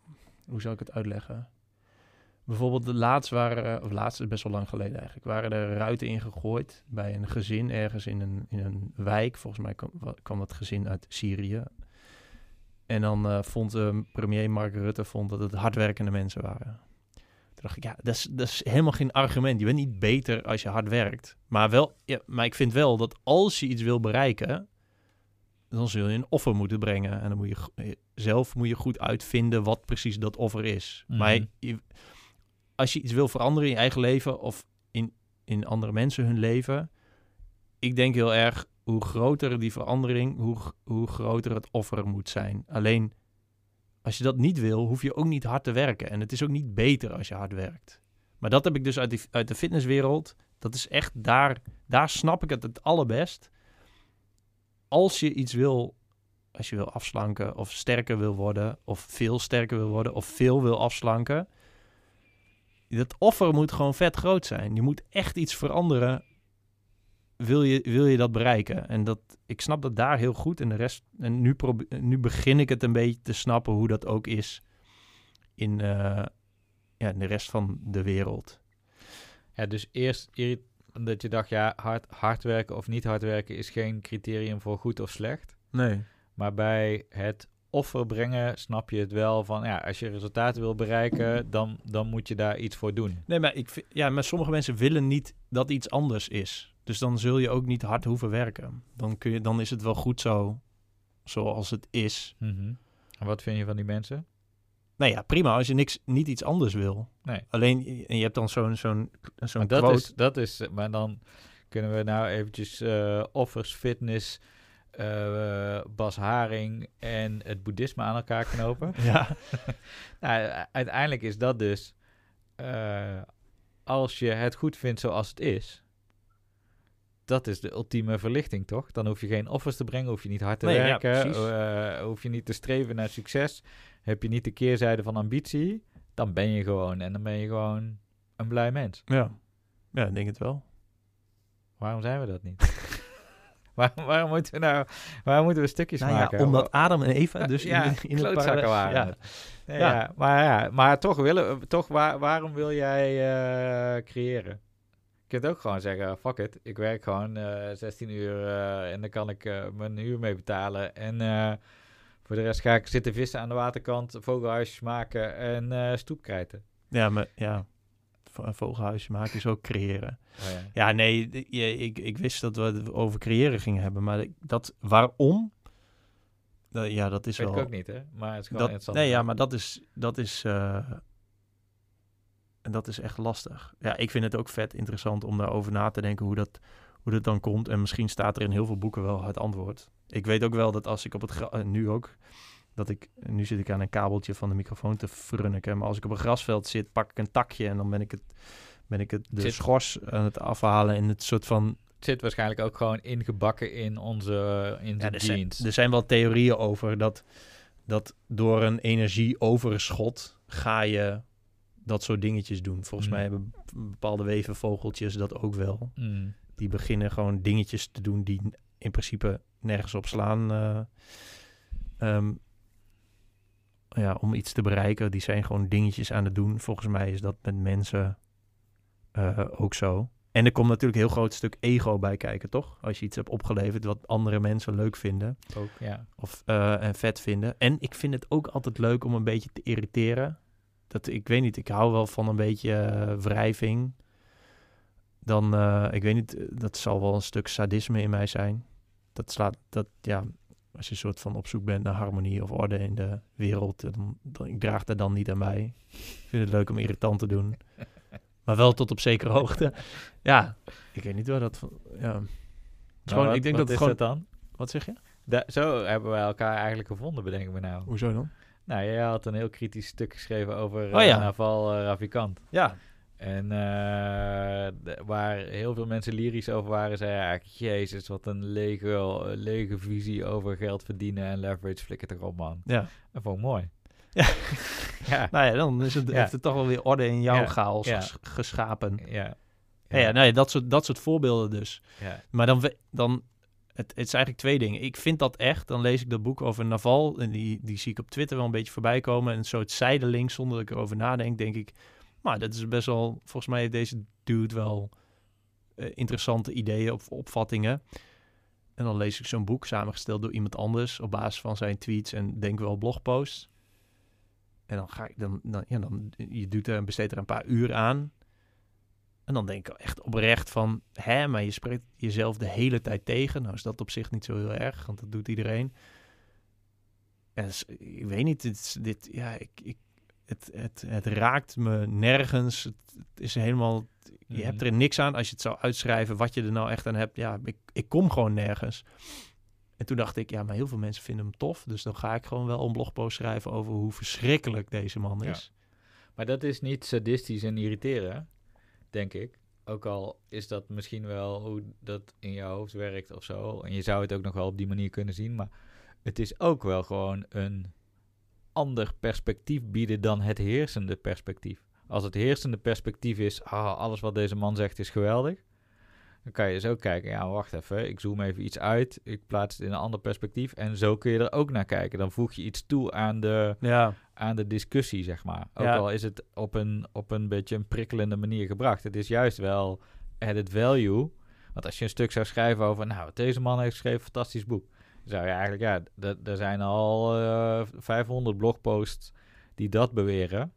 [laughs] Hoe zou ik het uitleggen? Bijvoorbeeld de laatst waren, of laatst is best wel lang geleden eigenlijk, waren er ruiten ingegooid bij een gezin ergens in een, in een wijk. Volgens mij kwam, wa- kwam dat gezin uit Syrië. En dan eh, vond eh, premier Mark Rutte vond dat het hardwerkende mensen waren. Toen dacht ik, ja, dat is, dat is helemaal geen argument. Je bent niet beter als je hard werkt. Maar, wel, ja, maar ik vind wel dat als je iets wil bereiken, dan zul je een offer moeten brengen. En dan moet je eh, zelf moet je goed uitvinden wat precies dat offer is. Maar Mhm. je- als je iets wil veranderen in je eigen leven of in, in andere mensen hun leven, ik denk heel erg hoe groter die verandering, hoe, hoe groter het offer moet zijn. Alleen als je dat niet wil, hoef je ook niet hard te werken. En het is ook niet beter als je hard werkt. Maar dat heb ik dus uit, uit de fitnesswereld. Dat is echt daar, daar snap ik het het allerbest. Als je iets wil, als je wil afslanken of sterker wil worden, of veel sterker wil worden, of veel wil afslanken. Dat offer moet gewoon vet groot zijn. Je moet echt iets veranderen. Wil je, wil je dat bereiken? En dat, ik snap dat daar heel goed. En de rest. En nu, probe- nu begin ik het een beetje te snappen hoe dat ook is in, eh, ja, in de rest van de wereld. Ja, dus eerst dat je dacht, ja, hard, hard werken of niet hard werken is geen criterium voor goed of slecht. Nee. Maar bij het offer brengen snap je het wel van, ja, als je resultaten wil bereiken, dan, dan moet je daar iets voor doen. Nee, maar, ik vind, ja, maar sommige mensen willen niet dat iets anders is. Dus dan zul je ook niet hard hoeven werken. Dan, kun je, dan is het wel goed zo, zoals het is. En wat vind je van die mensen? Nou ja, prima als je niks, niet iets anders wil. Nee. Alleen, en je hebt dan zo'n zo'n zo'n dat quote. is, dat is, maar dan kunnen we nou eventjes eh, offers, fitness, eh, Bas Haring en het boeddhisme aan elkaar knopen. [laughs] Ja. [laughs] nou, uiteindelijk is dat dus, eh, als je het goed vindt zoals het is, dat is de ultieme verlichting, toch? Dan hoef je geen offers te brengen, hoef je niet hard te Nee, werken, eh, hoef je niet te streven naar succes, heb je niet de keerzijde van ambitie, dan ben je gewoon en dan ben je gewoon een blij mens. Ja. Ja, ik denk het wel. Waarom zijn we dat niet? [laughs] waarom, waarom moeten we nou, waarom moeten we stukjes Nou maken? ja, omdat Adam en Eva dus [laughs] ja, in, de- in paradijs- waren. Ja. Nee, Ja. ja. maar, ja, maar toch, willen, toch waar, waarom wil jij eh, creëren? Je kunt ook gewoon zeggen, fuck it, ik werk gewoon eh 16 uur eh, en dan kan ik eh, mijn huur mee betalen. En eh, voor de rest ga ik zitten vissen aan de waterkant, vogelhuisjes maken en eh stoepkrijten. Ja, maar ja, een vogelhuisje maken is ook creëren. Oh, ja. Ja, nee, ik, ik wist dat we het over creëren gingen hebben, maar dat waarom? Dat- ja, dat is Weet wel. ik ook niet, hè? Maar het is gewoon dat, nee, ja, maar dat is, dat is, eh, en dat is echt lastig. Ja, ik vind het ook vet interessant om daarover na te denken hoe dat, hoe dat dan komt. En misschien staat er in heel veel boeken wel het antwoord. Ik weet ook wel dat als ik op het eh, nu ook, dat ik, nu zit ik aan een kabeltje van de microfoon te frunniken. Maar als ik op een grasveld zit, pak ik een takje en dan ben ik het, ben ik het de Zit- schors aan het afhalen in het soort van Het zit waarschijnlijk ook gewoon ingebakken in onze, in Ja, de er, zijn, er zijn wel theorieën over dat, dat door een energieoverschot ga je dat soort dingetjes doen. Volgens Mm. mij hebben bepaalde wevenvogeltjes dat ook wel. Mm. Die beginnen gewoon dingetjes te doen die in principe nergens op slaan. eh, ehm, ja, om iets te bereiken. Die zijn gewoon dingetjes aan het doen. Volgens mij is dat met mensen eh, ook zo. En er komt natuurlijk een heel groot stuk ego bij kijken, toch? Als je iets hebt opgeleverd wat andere mensen leuk vinden Ook, ja. of eh, en vet vinden. En ik vind het ook altijd leuk om een beetje te irriteren. Dat, ik weet niet, ik hou wel van een beetje eh, wrijving. Dan, eh, ik weet niet, eh, dat zal wel een stuk sadisme in mij zijn. Dat slaat, dat ja, als je een soort van op zoek bent naar harmonie of orde in de wereld, dan, dan ik draag daar dan niet aan bij. Ik vind het leuk om irritant te doen. [laughs] Maar wel tot op zekere hoogte. Ja, ik weet niet waar dat van. Ja. Gewoon, wat- ik denk wat dat het is gewoon. dat dan? Wat zeg je? Da- zo hebben wij elkaar eigenlijk gevonden, bedenken we nou. Hoezo dan? Nou, jij had een heel kritisch stuk geschreven over Oh eh, ja. Naval eh, Ravikant. Ja, En eh, waar heel veel mensen lyrisch over waren, zei hij eigenlijk... Jezus, wat een lege, eh, lege visie over geld verdienen en leverage. Flikker toch op, man. ja. Dat vond ik mooi. Ja. ja, [laughs] Nou ja, dan is het, Ja. heeft het toch wel weer orde in jouw Ja, chaos ges- geschapen. ja. Ja, ja, nou ja, dat, soort, dat soort voorbeelden dus. ja. Maar dan, dan het, het eigenlijk twee dingen. Ik vind dat echt, dan lees ik dat boek over Naval en die, die zie ik op Twitter wel een beetje voorbij komen. En zo het zijdelings, zonder dat ik erover nadenk, denk ik, maar dat is best wel, volgens mij deze dude wel eh, interessante ideeën of opvattingen. En dan lees ik zo'n boek samengesteld door iemand anders op basis van zijn tweets en denk wel blogposts. En dan ga ik dan, dan, ja, dan je doet er, besteedt er een paar uur aan. En dan denk ik echt oprecht van, hè, maar je spreekt jezelf de hele tijd tegen. Nou is dat op zich niet zo heel erg, want dat doet iedereen. En ik weet niet, dit, dit ja, ik, ik, het, het, het raakt me nergens. Het, het is helemaal, je hebt Mhm. er niks aan als je het zou uitschrijven wat je er nou echt aan hebt. Ja, ik, ik kom gewoon nergens. En toen dacht ik, ja, maar heel veel mensen vinden hem tof. Dus dan ga ik gewoon wel een blogpost schrijven over hoe verschrikkelijk deze man Ja. is. Maar dat is niet sadistisch en irriteren, denk ik. Ook al is dat misschien wel hoe dat in jouw hoofd werkt of zo. En je zou het ook nog wel op die manier kunnen zien. Maar het is ook wel gewoon een ander perspectief bieden dan het heersende perspectief. Als het heersende perspectief is, ah, alles wat deze man zegt is geweldig. Dan kan je zo kijken, ja, wacht even, ik zoom even iets uit. Ik plaats het in een ander perspectief. En zo kun je er ook naar kijken. Dan voeg je iets toe aan de, Ja, aan de discussie, zeg maar. Ook Ja. al is het op een, op een beetje een prikkelende manier gebracht. Het is juist wel added value. Want als je een stuk zou schrijven over... Nou, wat deze man heeft geschreven, fantastisch boek. Zou je eigenlijk... Ja, er zijn al eh 500 blogposts die dat beweren.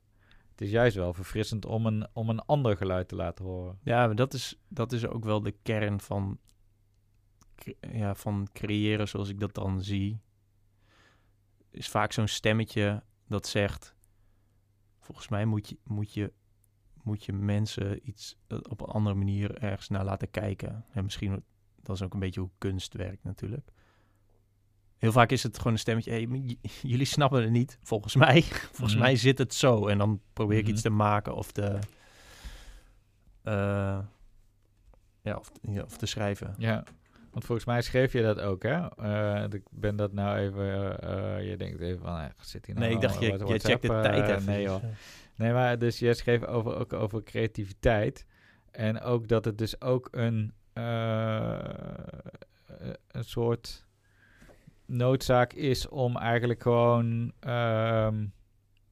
Is juist wel verfrissend om een, om een ander geluid te laten horen. Ja, maar dat is, dat is ook wel de kern van, ja, van creëren zoals ik dat dan zie. Is vaak zo'n stemmetje dat zegt... Volgens mij moet je, moet je, moet je mensen iets eh, op een andere manier ergens naar laten kijken. En misschien, dat is ook een beetje hoe kunst werkt natuurlijk. Heel vaak is het gewoon een stemmetje, hey, jullie snappen het niet. Volgens mij, [laughs] volgens Mhm. mij zit het zo. En dan probeer ik Mhm. iets te maken of te, eh, ja, of, ja, of te schrijven. Ja, want volgens mij schreef je dat ook, hè? Eh, ik ben dat nou even... eh, je denkt even van, eh, zit hier nou nee, ik dacht, je, wat- je checkt de tijd even. Nee, joh. Nee, maar dus jij schreef over, ook over creativiteit. En ook dat het dus ook een, een soort noodzaak is om eigenlijk gewoon ehm,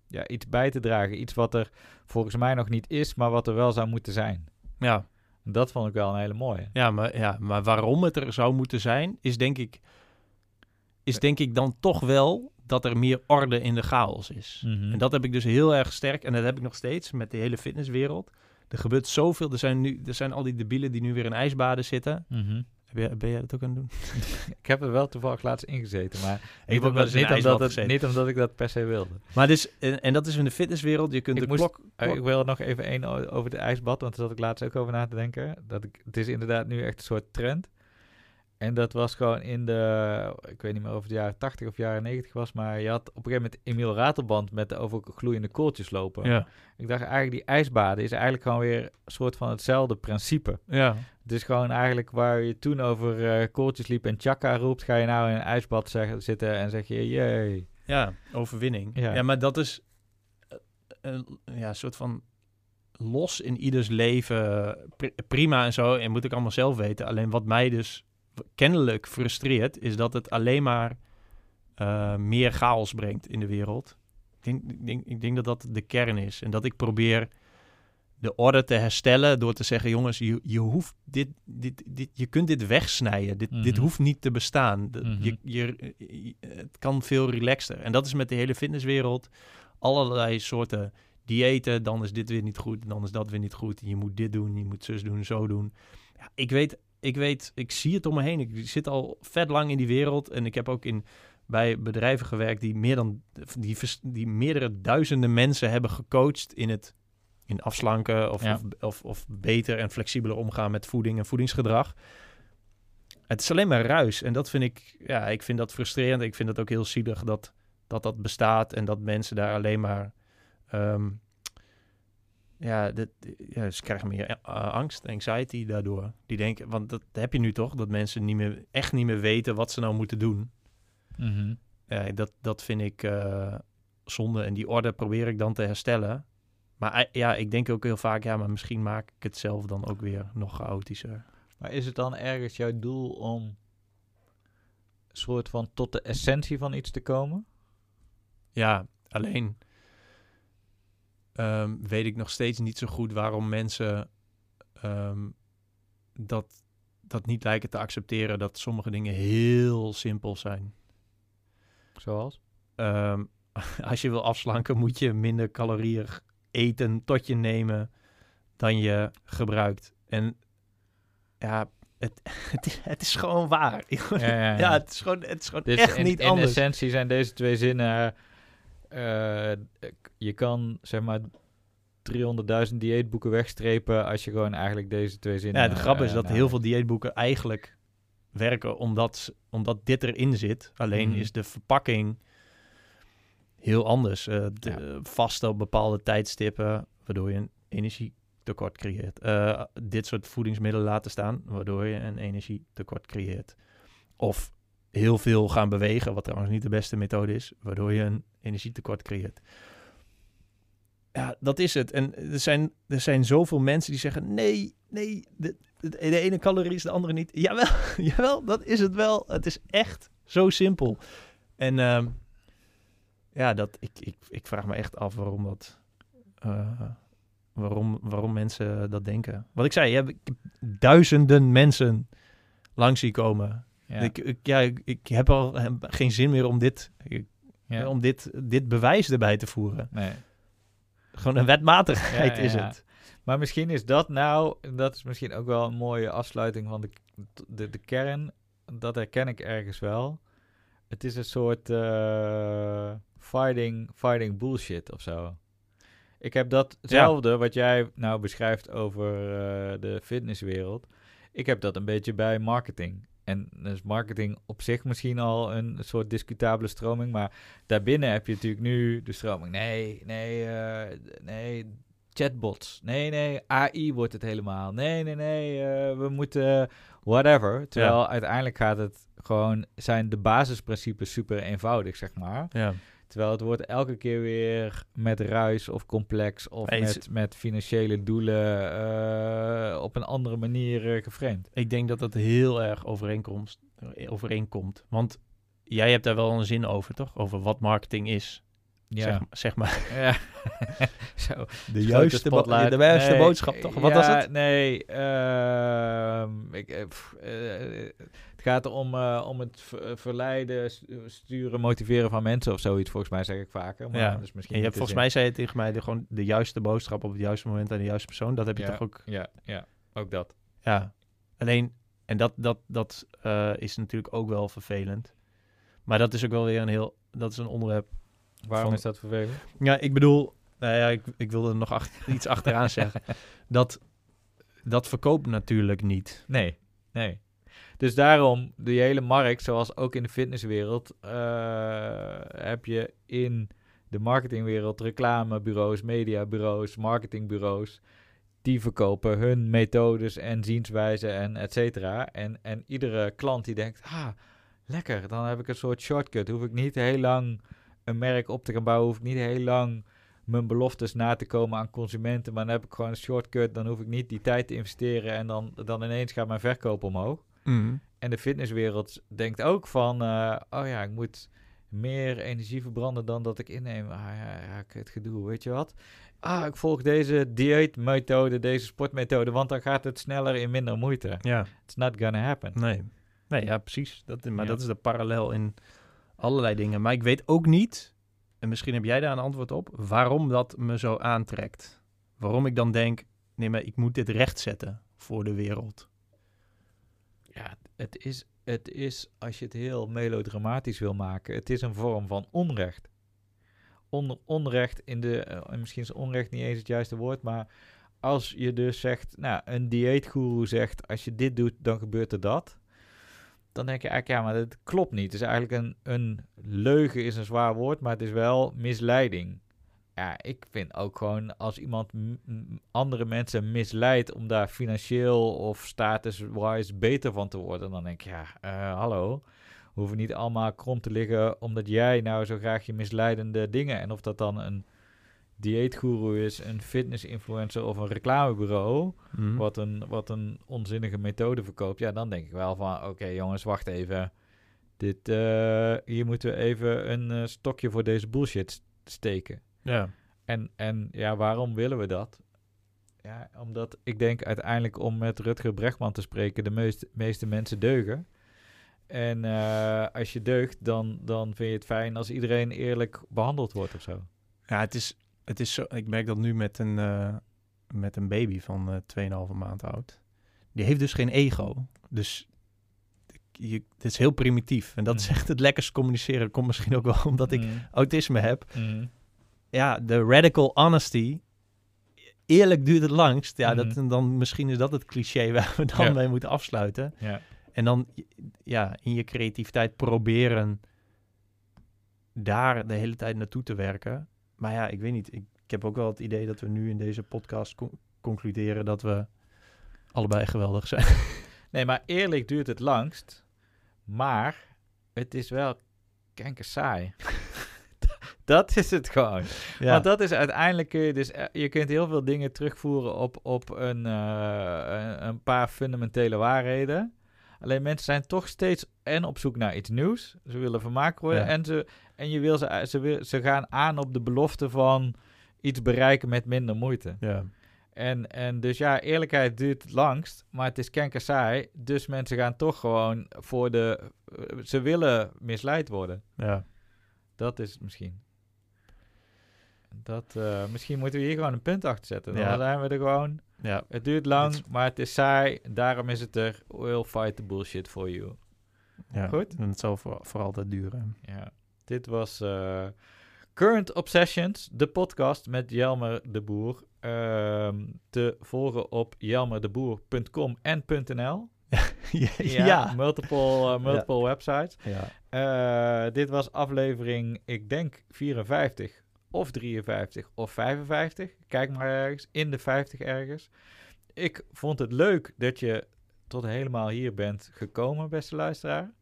ja, iets bij te dragen. Iets wat er volgens mij nog niet is, maar wat er wel zou moeten zijn. Ja, Dat vond ik wel een hele mooie. ja, maar, ja, maar waarom het er zou moeten zijn, is denk ik, is denk ik dan toch wel dat er meer orde in de chaos is. Mhm. En dat heb ik dus heel erg sterk. En dat heb ik nog steeds met de hele fitnesswereld. Er gebeurt zoveel. Er zijn, nu, er zijn al die debielen die nu weer in ijsbaden zitten. Mhm. Jij, ben jij dat ook aan het doen? [laughs] Ik heb er wel toevallig laatst ingezeten, maar niet, heb in niet, een omdat het, niet omdat ik dat per se wilde. Maar dus, en, en dat is in de fitnesswereld. Je kunt Ik de moest- klok... Eh, klok- ik wil nog even één over de ijsbad, want daar zat ik laatst ook over na te denken. Dat ik, het is inderdaad nu echt een soort trend. En dat was gewoon in de, ik weet niet meer of het de jaren 80 of jaren 90 was, maar je had op een gegeven moment Emiel Ratelband met de overgloeiende kooltjes lopen. ja, Ik dacht eigenlijk die ijsbaden is eigenlijk gewoon weer een soort van hetzelfde principe. ja, Het is gewoon eigenlijk waar je toen over eh kooltjes liep en chakka roept, ga je nou in een ijsbad zeggen, zitten en zeg je jee. ja, overwinning. Ja. Ja, maar dat is eh, een ja, een soort van los in ieders leven. pri- prima en zo. En moet ik allemaal zelf weten. Alleen wat mij dus kennelijk frustreert, is dat het alleen maar eh, meer chaos brengt in de wereld. Ik denk, ik, denk, ik denk dat dat de kern is. En dat ik probeer de orde te herstellen door te zeggen: jongens, je, je hoeft dit, dit, dit, je kunt dit wegsnijden. Dit, dit Mhm. hoeft niet te bestaan. Mhm. je, je, je- het kan veel relaxter. En dat is met de hele fitnesswereld. Allerlei soorten diëten. Dan is dit weer niet goed. Dan is dat weer niet goed. Je moet dit doen. Je moet zus doen, zo doen. Ja, ik weet, ik weet, ik zie het om me heen. Ik zit al vet lang in die wereld. En ik heb ook in, bij bedrijven gewerkt die, meer dan, die, die meerdere duizenden mensen hebben gecoacht in het in afslanken of, Ja. of, of, of beter en flexibeler omgaan met voeding en voedingsgedrag. Het is alleen maar ruis. En dat vind ik, ja, ik vind dat frustrerend. Ik vind het ook heel zielig dat dat, dat bestaat en dat mensen daar alleen maar, ehm, ja, ja, ze krijgen meer eh, angst, anxiety daardoor. Die denken, want dat heb je nu toch, dat mensen niet meer, echt niet meer weten wat ze nou moeten doen. Mhm. Ja, dat, dat vind ik eh, zonde. En die orde probeer ik dan te herstellen. Maar eh, ja, ik denk ook heel vaak, ja, maar misschien maak ik het zelf dan ook weer nog chaotischer. Maar is het dan ergens jouw doel om een soort van tot de essentie van iets te komen? Ja, alleen ehm, weet ik nog steeds niet zo goed waarom mensen ehm, dat, dat niet lijken te accepteren dat sommige dingen heel simpel zijn. Zoals? Ehm, [laughs] als je wil afslanken, moet je minder calorieën eten tot je nemen dan je gebruikt. En ja, het, [laughs] het, is, het is gewoon waar. Ja, ja, ja, ja. het is gewoon, het is gewoon Dus echt in, niet in anders. essentie zijn deze twee zinnen... eh, je kan, zeg maar, 300.000 dieetboeken wegstrepen... als je gewoon eigenlijk deze twee zinnen... Ja, de grap is eh, dat heel veel dieetboeken eigenlijk werken omdat, omdat dit erin zit. Alleen Mhm. is de verpakking heel anders. Eh, de, Ja. Vaste op bepaalde tijdstippen, waardoor je een energietekort creëert. Eh, dit soort voedingsmiddelen laten staan, waardoor je een energietekort creëert. Of heel veel gaan bewegen, wat trouwens niet de beste methode is, waardoor je een energietekort creëert. Ja, dat is het. En er zijn, er zijn zoveel mensen die zeggen: nee, nee, de, de, ene calorie is de andere niet. Jawel, [laughs] jawel, dat is het wel. Het is echt zo simpel. En ehm, ja, dat, ik, ik, ik vraag me echt af waarom dat. eh, waarom, waarom mensen dat denken. Wat ik zei, je hebt- duizenden mensen langs zien komen. Ja, Ik, ik, ja, ik, ik heb al geen zin meer om dit, ja. om dit, dit bewijs erbij te voeren. Nee. Gewoon een wetmatigheid Ja, is het. Maar misschien is dat nou, dat is misschien ook wel een mooie afsluiting van de, de, de kern. Dat herken ik ergens wel. Het is een soort eh, fighting, fighting bullshit of zo. Ik heb datzelfde wat jij nou beschrijft over eh, de fitnesswereld. Ik heb dat een beetje bij marketing. En is marketing op zich misschien al een soort discutabele stroming. Maar daarbinnen heb je natuurlijk nu de stroming. Nee, nee, eh, nee, chatbots. Nee, nee, AI wordt het helemaal. Nee, nee, nee, eh, we moeten whatever. Terwijl uiteindelijk gaat het gewoon, zijn de basisprincipes super eenvoudig, zeg maar. Ja. Terwijl het wordt elke keer weer met ruis of complex of met, met financiële doelen eh, op een andere manier uh, geframed. Ik denk dat dat heel erg overeenkomst, eh, overeenkomt. Want jij hebt daar wel een zin over, toch? Over wat marketing is. Ja. Zeg, zeg maar. Ja. [laughs] [laughs] Zo. De juiste bo- de juiste Nee, boodschap, toch? Wat ja, was het? Nee, ehm, ik, eh, pff, eh, het gaat om, eh, om het ver- verleiden, stu- sturen, motiveren van mensen of zoiets. Volgens mij zeg ik vaker. Maar Ja. is misschien En je hebt, volgens mij zei je tegen mij de, gewoon de juiste boodschap op het juiste moment aan de juiste persoon. Dat heb je Ja. toch ook... Ja, ja, ook dat. Ja. Alleen, en dat, dat, dat eh, is natuurlijk ook wel vervelend. Maar dat is ook wel weer een heel... Dat is een onderwerp Waarom Van- is dat vervelend? Ja, ik bedoel, nou ja, ik, ik wilde er nog iets achteraan zeggen. [laughs] Dat, dat verkoopt natuurlijk niet. Nee, nee. Dus daarom, die hele markt, zoals ook in de fitnesswereld, eh, heb je in de marketingwereld reclamebureaus, mediabureaus, marketingbureaus. Die verkopen hun methodes en zienswijzen en et cetera. En, en iedere klant die denkt, ah, lekker, dan heb ik een soort shortcut. Hoef ik niet heel lang een merk op te gaan bouwen, hoef ik niet heel lang mijn beloftes na te komen aan consumenten. Maar dan heb ik gewoon een shortcut. Dan hoef ik niet die tijd te investeren. En dan, dan ineens gaat mijn verkoop omhoog. En de fitnesswereld denkt ook van... eh, oh ja, ik moet meer energie verbranden dan dat ik inneem. Ah ja, ja het gedoe, weet je wat? Ah, ik volg deze dieetmethode, deze sportmethode... want dan gaat het sneller in minder moeite. Ja, It's not gonna happen. nee. Nee, ja, precies. Dat, maar Ja. dat is de parallel in allerlei dingen. Maar ik weet ook niet, en misschien heb jij daar een antwoord op, waarom dat me zo aantrekt. Waarom ik dan denk, nee, maar ik moet dit rechtzetten voor de wereld. Ja, het is, het is, als je het heel melodramatisch wil maken, het is een vorm van onrecht. On, onrecht in de, eh, misschien is onrecht niet eens het juiste woord, maar als je dus zegt, nou, een dieetgoeroe zegt, als je dit doet, dan gebeurt er dat. Dan denk je eigenlijk, ja, maar dat klopt niet. Het is eigenlijk een, een leugen is een zwaar woord, maar het is wel misleiding. Ja, ik vind ook gewoon als iemand andere mensen misleidt om daar financieel of status-wise beter van te worden, dan denk ik, ja, eh, hallo. We hoeven niet allemaal krom te liggen omdat jij nou zo graag je misleidende dingen. En of dat dan een dieetgoeroe is, een fitness-influencer of een reclamebureau, Hm. wat, een, wat een onzinnige methode verkoopt. Ja, dan denk ik wel van, oké jongens, wacht even. Dit, eh, hier moeten we even een eh, stokje voor deze bullshit st- steken. Ja, En, en ja, waarom willen we dat? Ja, omdat ik denk uiteindelijk om met Rutger Brechtman te spreken, de meest, meeste mensen deugen. En eh, als je deugt, dan, dan vind je het fijn als iedereen eerlijk behandeld wordt of zo. ja het, is, het is zo. Ik merk dat nu met een, eh, met een baby van eh 2,5 maand oud. Die heeft dus geen ego. Dus je, het is heel primitief. En dat is Mm. echt het lekkerst communiceren. Komt misschien ook wel [laughs] omdat ik Mm, autisme heb. mm, Ja, de radical honesty. Eerlijk duurt het langst. Ja, dat, Mhm. en dan misschien is dat het cliché [laughs] waar we dan Ja. mee moeten afsluiten. ja. En dan ja, in je creativiteit proberen daar de hele tijd naartoe te werken. Maar ja, ik weet niet. Ik, ik heb ook wel het idee dat we nu in deze podcast con- concluderen dat we allebei geweldig zijn. [laughs] Nee, maar eerlijk duurt het langst. Maar het is wel kanker saai. Dat is het gewoon. Ja, Want dat is uiteindelijk kun je dus... eh, Je kunt heel veel dingen terugvoeren op, op een, eh, een, paar fundamentele waarheden. Alleen mensen zijn toch steeds en op zoek naar iets nieuws. Ze willen vermaakt worden. Ja. En, ze, en je wil ze, ze, wil, ze gaan aan op de belofte van iets bereiken met minder moeite. ja. En, en dus ja, eerlijkheid duurt het langst, maar het is kanker saai. Dus mensen gaan toch gewoon voor de... eh, ze willen misleid worden. ja. Dat is het misschien. Dat, eh, misschien moeten we hier gewoon een punt achter zetten. Dan Ja. zijn we er gewoon. ja. Het duurt lang, maar het is saai. Daarom is het er. We'll fight the bullshit for you. ja. Goed. En het zal voor, voor altijd duren. Ja. Dit was eh, Current Obsessions, de podcast met Jelmer de Boer. Ehm, te volgen op jelmerdeboer.com en .nl. [laughs] ja, Ja, multiple, eh, multiple websites. ja. Dit was aflevering, ik denk 54 of 53 of 55. Kijk maar ergens, in de 50 ergens. Ik vond het leuk dat je tot helemaal hier bent gekomen, beste luisteraar.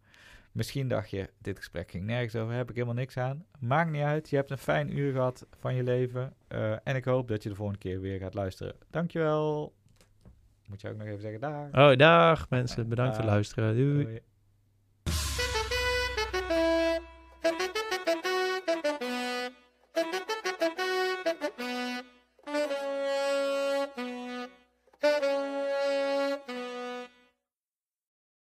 Misschien dacht je, dit gesprek ging nergens over, heb ik helemaal niks aan. Maakt niet uit, je hebt een fijn uur gehad van je leven. Eh, en ik hoop dat je de volgende keer weer gaat luisteren. Dankjewel. Moet je ook nog even zeggen, daar. Oh, dag mensen. Bedankt voor het Dag. luisteren. Doei.